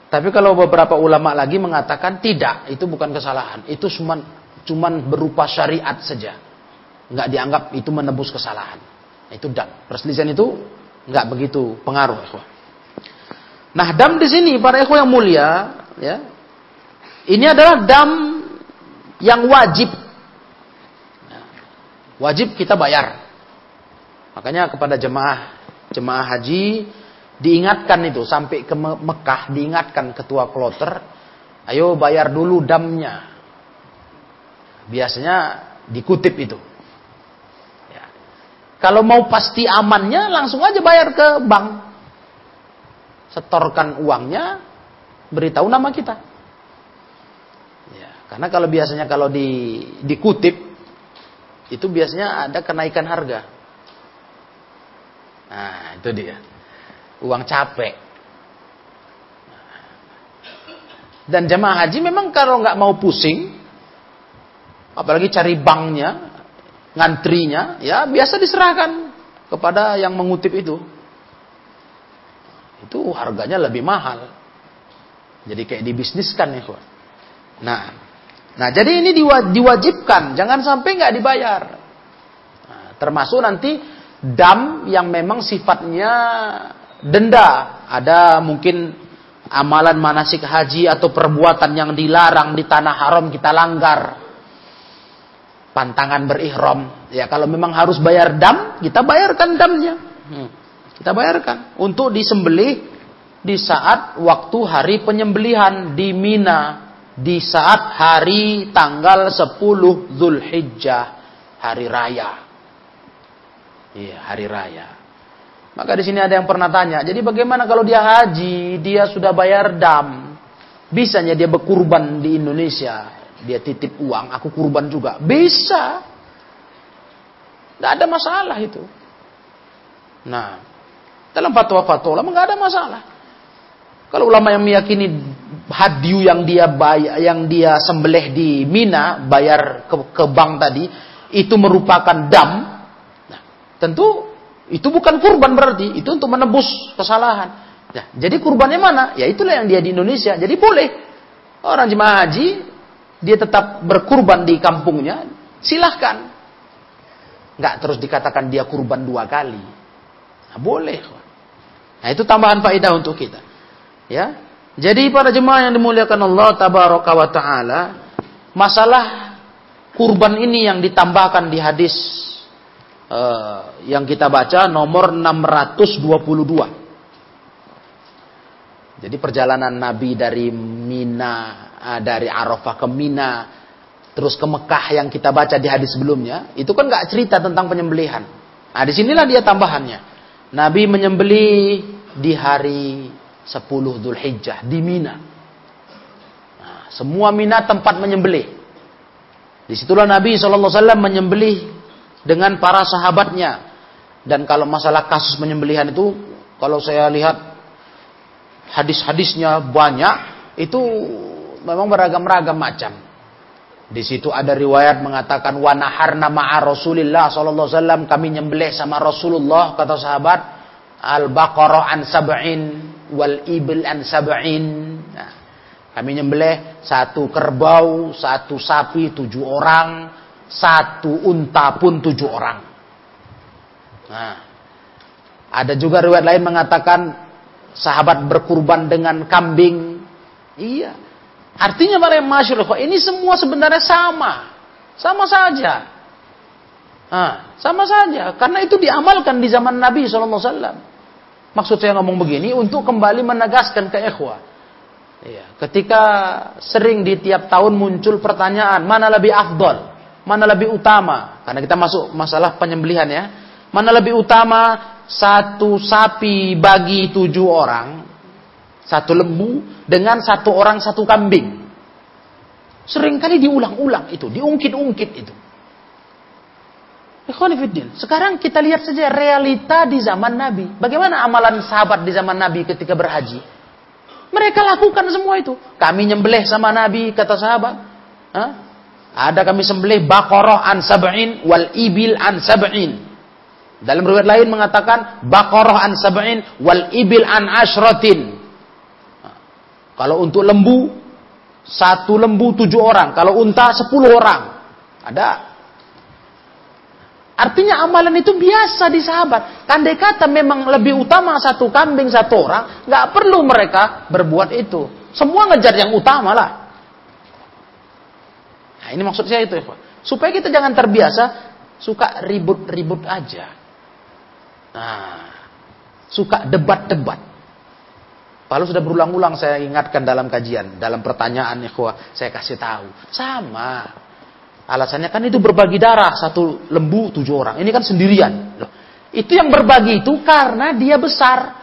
Tapi kalau beberapa ulama lagi mengatakan tidak, itu bukan kesalahan, itu cuma cuman berupa syariat saja. Nggak dianggap itu menebus kesalahan. Itu dam. Perselisihan itu nggak begitu pengaruh. Nah, dam di sini para ikhwan yang mulia, ya. Ini adalah dam yang wajib. Wajib kita bayar. Makanya kepada jemaah jemaah haji diingatkan itu sampai ke Mekah diingatkan ketua kloter, ayo bayar dulu damnya. Biasanya dikutip itu. Ya. Kalau mau pasti amannya langsung aja bayar ke bank. Setorkan uangnya, beritahu nama kita. Karena kalau biasanya kalau di, dikutip itu biasanya ada kenaikan harga. Nah, itu dia. Uang capek. Dan jemaah haji memang kalau nggak mau pusing, apalagi cari banknya, ngantrinya, ya biasa diserahkan kepada yang mengutip itu. Itu harganya lebih mahal. Jadi kayak dibisniskan ya, Nah, Nah, jadi ini diwajibkan, jangan sampai nggak dibayar. Nah, termasuk nanti dam yang memang sifatnya denda. Ada mungkin amalan manasik haji atau perbuatan yang dilarang di tanah haram kita langgar. Pantangan berihram. Ya kalau memang harus bayar dam, kita bayarkan damnya. Hmm. Kita bayarkan untuk disembelih di saat waktu hari penyembelihan di Mina di saat hari tanggal 10 Zulhijjah hari raya. Iya, hari raya. Maka di sini ada yang pernah tanya, jadi bagaimana kalau dia haji, dia sudah bayar dam, Bisanya dia berkurban di Indonesia. Dia titip uang, aku kurban juga. Bisa. Gak ada masalah itu. Nah, dalam fatwa-fatwa ulama nggak ada masalah. Kalau ulama yang meyakini hadiu yang dia bayar, yang dia sembelih di Mina bayar ke, ke bank tadi itu merupakan dam, nah, tentu itu bukan kurban berarti, itu untuk menebus kesalahan. Nah, jadi kurbannya mana? Ya itulah yang dia di Indonesia. Jadi boleh orang jemaah haji dia tetap berkurban di kampungnya, silahkan. Nggak terus dikatakan dia kurban dua kali. Nah, boleh. Nah itu tambahan faedah untuk kita. Ya, jadi para jemaah yang dimuliakan Allah tabaraka wa taala, masalah kurban ini yang ditambahkan di hadis uh, yang kita baca nomor 622. Jadi perjalanan Nabi dari Mina, uh, dari Arafah ke Mina, terus ke Mekah yang kita baca di hadis sebelumnya, itu kan nggak cerita tentang penyembelihan. Nah, di sinilah dia tambahannya. Nabi menyembelih di hari 10 Dhul Hijjah di Mina. Nah, semua Mina tempat menyembelih. Di situlah Nabi SAW menyembelih dengan para sahabatnya. Dan kalau masalah kasus penyembelihan itu, kalau saya lihat hadis-hadisnya banyak, itu memang beragam-ragam macam. Di situ ada riwayat mengatakan wanaharna ma'a Rasulillah sallallahu alaihi wasallam kami nyembelih sama Rasulullah kata sahabat al-baqarah an sab'in wal ibil an sab'in. Nah, kami nyembelih satu kerbau, satu sapi tujuh orang, satu unta pun tujuh orang. Nah, ada juga riwayat lain mengatakan sahabat berkurban dengan kambing. Iya. Artinya para masyarakat ini semua sebenarnya sama. Sama saja. Nah, sama saja. Karena itu diamalkan di zaman Nabi SAW. Maksud saya ngomong begini untuk kembali menegaskan ke ikhwah. Ya, ketika sering di tiap tahun muncul pertanyaan, mana lebih afdol? Mana lebih utama? Karena kita masuk masalah penyembelihan ya. Mana lebih utama satu sapi bagi tujuh orang, satu lembu dengan satu orang satu kambing. Seringkali diulang-ulang itu, diungkit-ungkit itu. Sekarang kita lihat saja realita di zaman Nabi. Bagaimana amalan sahabat di zaman Nabi ketika berhaji? Mereka lakukan semua itu. Kami nyembelih sama Nabi, kata sahabat. Hah? Ada kami sembelih bakoroh an sab'in wal ibil an sab'in. Dalam riwayat lain mengatakan bakoroh an sab'in wal ibil an ashratin. Kalau untuk lembu, satu lembu tujuh orang. Kalau unta sepuluh orang. Ada Artinya amalan itu biasa di sahabat. Kandai kata memang lebih utama satu kambing satu orang, nggak perlu mereka berbuat itu. Semua ngejar yang utama lah. Nah, ini maksud saya itu, ya, supaya kita jangan terbiasa suka ribut-ribut aja. Nah, suka debat-debat. Lalu sudah berulang-ulang saya ingatkan dalam kajian, dalam pertanyaan ya, saya kasih tahu. Sama. Alasannya kan itu berbagi darah satu lembu tujuh orang. Ini kan sendirian. Loh, itu yang berbagi itu karena dia besar.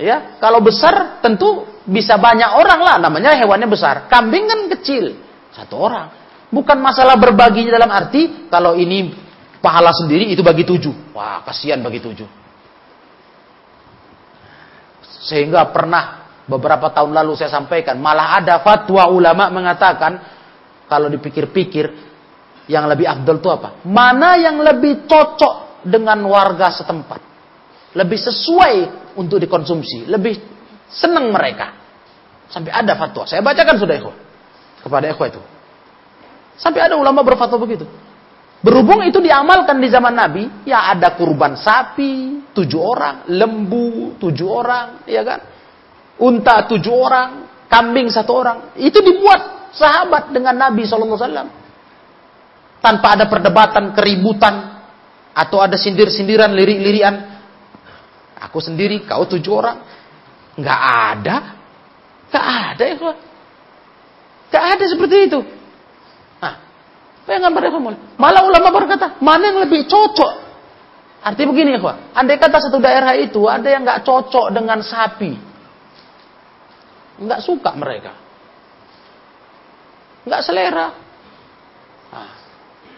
Ya, kalau besar tentu bisa banyak orang lah. Namanya hewannya besar. Kambing kan kecil, satu orang. Bukan masalah berbaginya dalam arti kalau ini pahala sendiri itu bagi tujuh. Wah, kasihan bagi tujuh. Sehingga pernah beberapa tahun lalu saya sampaikan malah ada fatwa ulama mengatakan kalau dipikir-pikir yang lebih afdal itu apa? Mana yang lebih cocok dengan warga setempat? Lebih sesuai untuk dikonsumsi, lebih senang mereka. Sampai ada fatwa. Saya bacakan sudah ikhwan. Kepada ikhwan itu. Sampai ada ulama berfatwa begitu. Berhubung itu diamalkan di zaman Nabi, ya ada kurban sapi, tujuh orang, lembu, tujuh orang, ya kan? Unta tujuh orang, kambing satu orang. Itu dibuat sahabat dengan Nabi SAW. Tanpa ada perdebatan, keributan, atau ada sindir-sindiran, lirik-lirian. Aku sendiri, kau tujuh orang. Nggak ada. Nggak ada ya. Nggak ada seperti itu. Pengen mereka Malah ulama berkata, mana yang lebih cocok? Artinya begini ya, andai kata satu daerah itu ada yang nggak cocok dengan sapi, nggak suka mereka. Nggak selera. Nah,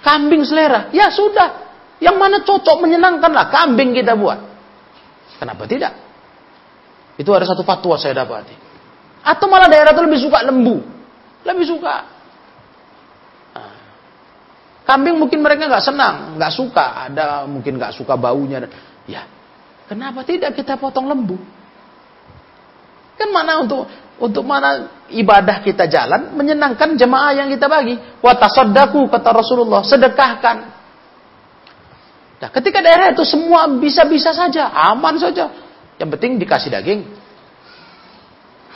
kambing selera. Ya sudah. Yang mana cocok menyenangkanlah kambing kita buat. Kenapa tidak? Itu ada satu fatwa saya dapati. Atau malah daerah itu lebih suka lembu. Lebih suka. Kambing mungkin mereka nggak senang, nggak suka. Ada mungkin nggak suka baunya. Ya, kenapa tidak kita potong lembu? Kan mana untuk untuk mana ibadah kita jalan menyenangkan jemaah yang kita bagi. Wa tasaddaqu kata Rasulullah, sedekahkan. Nah, ketika daerah itu semua bisa-bisa saja, aman saja. Yang penting dikasih daging.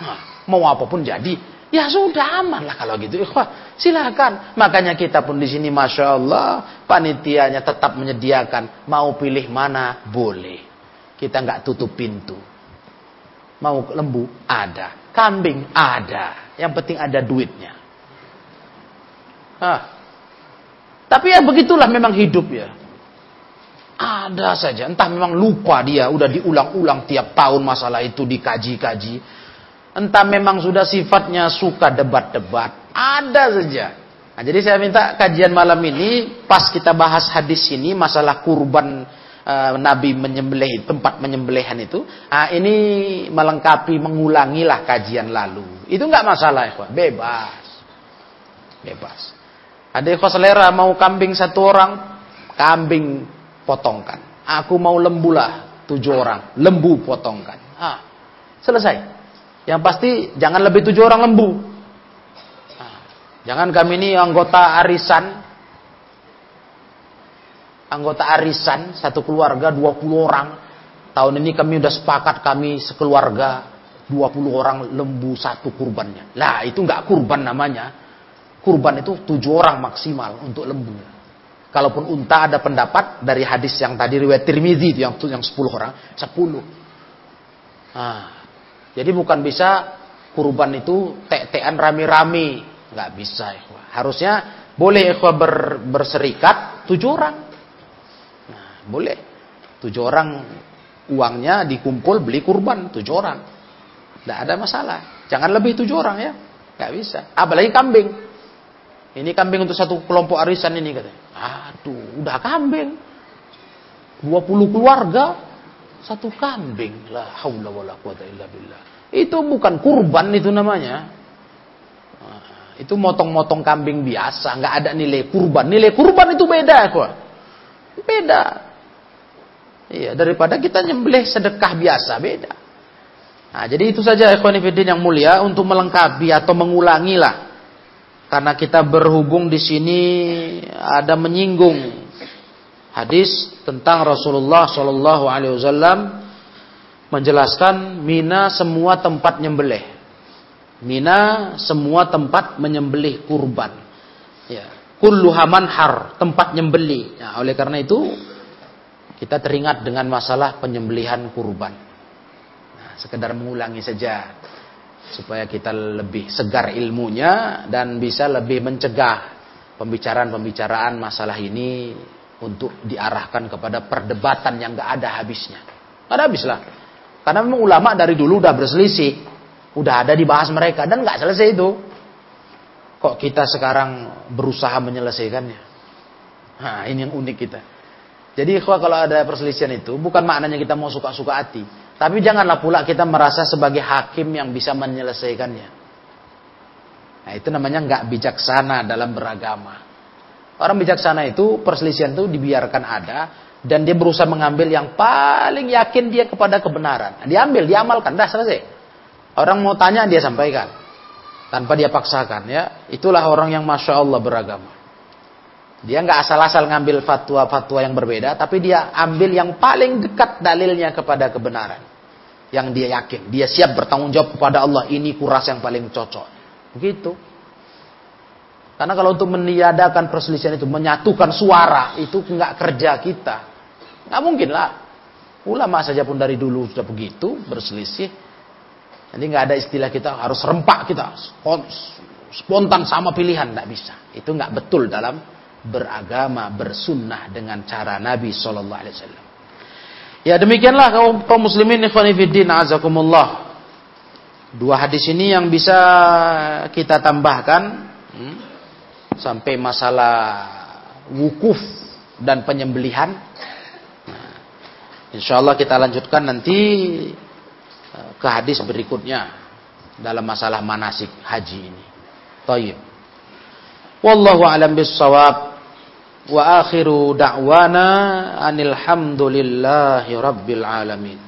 Nah, mau apa pun jadi. Ya sudah aman lah kalau gitu. Ikhwah, silakan. Makanya kita pun di sini Masya Allah. Panitianya tetap menyediakan. Mau pilih mana? Boleh. Kita nggak tutup pintu. Mau lembu? Ada. Kambing? Ada. Yang penting ada duitnya. Hah. Tapi ya begitulah memang hidup ya. Ada saja. Entah memang lupa dia. Udah diulang-ulang tiap tahun masalah itu dikaji-kaji. Entah memang sudah sifatnya suka debat-debat. Ada saja. Nah, jadi saya minta kajian malam ini pas kita bahas hadis ini masalah kurban uh, Nabi menyembelih tempat menyembelihan itu, ah ini melengkapi mengulangilah kajian lalu. Itu nggak masalah ya, bebas. Bebas. Ada yang selera mau kambing satu orang, kambing potongkan. Aku mau lembu lah tujuh orang, lembu potongkan. Ah, selesai. Yang pasti jangan lebih tujuh orang lembu. Ah, jangan kami ini anggota arisan anggota arisan satu keluarga 20 orang. Tahun ini kami udah sepakat kami sekeluarga 20 orang lembu satu kurbannya. Lah itu nggak kurban namanya. Kurban itu tujuh orang maksimal untuk lembu. Kalaupun unta ada pendapat dari hadis yang tadi riwayat Tirmizi itu yang yang 10 orang, 10. Nah, jadi bukan bisa kurban itu tek-tekan rame-rame, nggak bisa. Harusnya boleh ikhwah ber, berserikat tujuh orang. Boleh. Tujuh orang uangnya dikumpul beli kurban. Tujuh orang. Tidak ada masalah. Jangan lebih tujuh orang ya. Gak bisa. Apalagi kambing. Ini kambing untuk satu kelompok arisan ini katanya. Aduh, udah kambing. 20 keluarga satu kambing. La haula wala quwata illa billah. Itu bukan kurban itu namanya. Nah, itu motong-motong kambing biasa, nggak ada nilai kurban. Nilai kurban itu beda, kok. Beda. Iya, daripada kita nyembelih sedekah biasa, beda. Nah, jadi itu saja ikhwanifidin yang mulia untuk melengkapi atau mengulangi lah. Karena kita berhubung di sini ada menyinggung hadis tentang Rasulullah Shallallahu menjelaskan Mina semua tempat nyembelih. Mina semua tempat menyembelih kurban. Ya, har tempat nyembelih. Nah, oleh karena itu kita teringat dengan masalah penyembelihan kurban. Nah, sekedar mengulangi saja supaya kita lebih segar ilmunya dan bisa lebih mencegah pembicaraan-pembicaraan masalah ini untuk diarahkan kepada perdebatan yang gak ada habisnya. Gak ada habis lah. Karena memang ulama dari dulu udah berselisih, udah ada dibahas mereka dan gak selesai itu. Kok kita sekarang berusaha menyelesaikannya? Nah, ini yang unik kita. Jadi kalau ada perselisihan itu bukan maknanya kita mau suka-suka hati. Tapi janganlah pula kita merasa sebagai hakim yang bisa menyelesaikannya. Nah itu namanya nggak bijaksana dalam beragama. Orang bijaksana itu perselisihan itu dibiarkan ada dan dia berusaha mengambil yang paling yakin dia kepada kebenaran. Diambil, diamalkan, dah selesai. Orang mau tanya dia sampaikan tanpa dia paksakan ya. Itulah orang yang masya Allah beragama. Dia nggak asal-asal ngambil fatwa-fatwa yang berbeda, tapi dia ambil yang paling dekat dalilnya kepada kebenaran. Yang dia yakin, dia siap bertanggung jawab kepada Allah, ini kuras yang paling cocok. Begitu. Karena kalau untuk meniadakan perselisihan itu, menyatukan suara, itu nggak kerja kita. Nggak mungkin lah. Ulama saja pun dari dulu sudah begitu, berselisih. Jadi nggak ada istilah kita harus rempak kita, spontan sama pilihan, nggak bisa. Itu nggak betul dalam beragama, bersunnah dengan cara Nabi Wasallam. Ya demikianlah kaum, kaum muslimin ikhwanifiddin azakumullah. Dua hadis ini yang bisa kita tambahkan hmm, sampai masalah wukuf dan penyembelihan. Insya Allah kita lanjutkan nanti eh, ke hadis berikutnya dalam masalah manasik haji ini. Tayyib. Wallahu alam bissawab. Wa akhiru da'wana anil hamdulillahi rabbil alamin.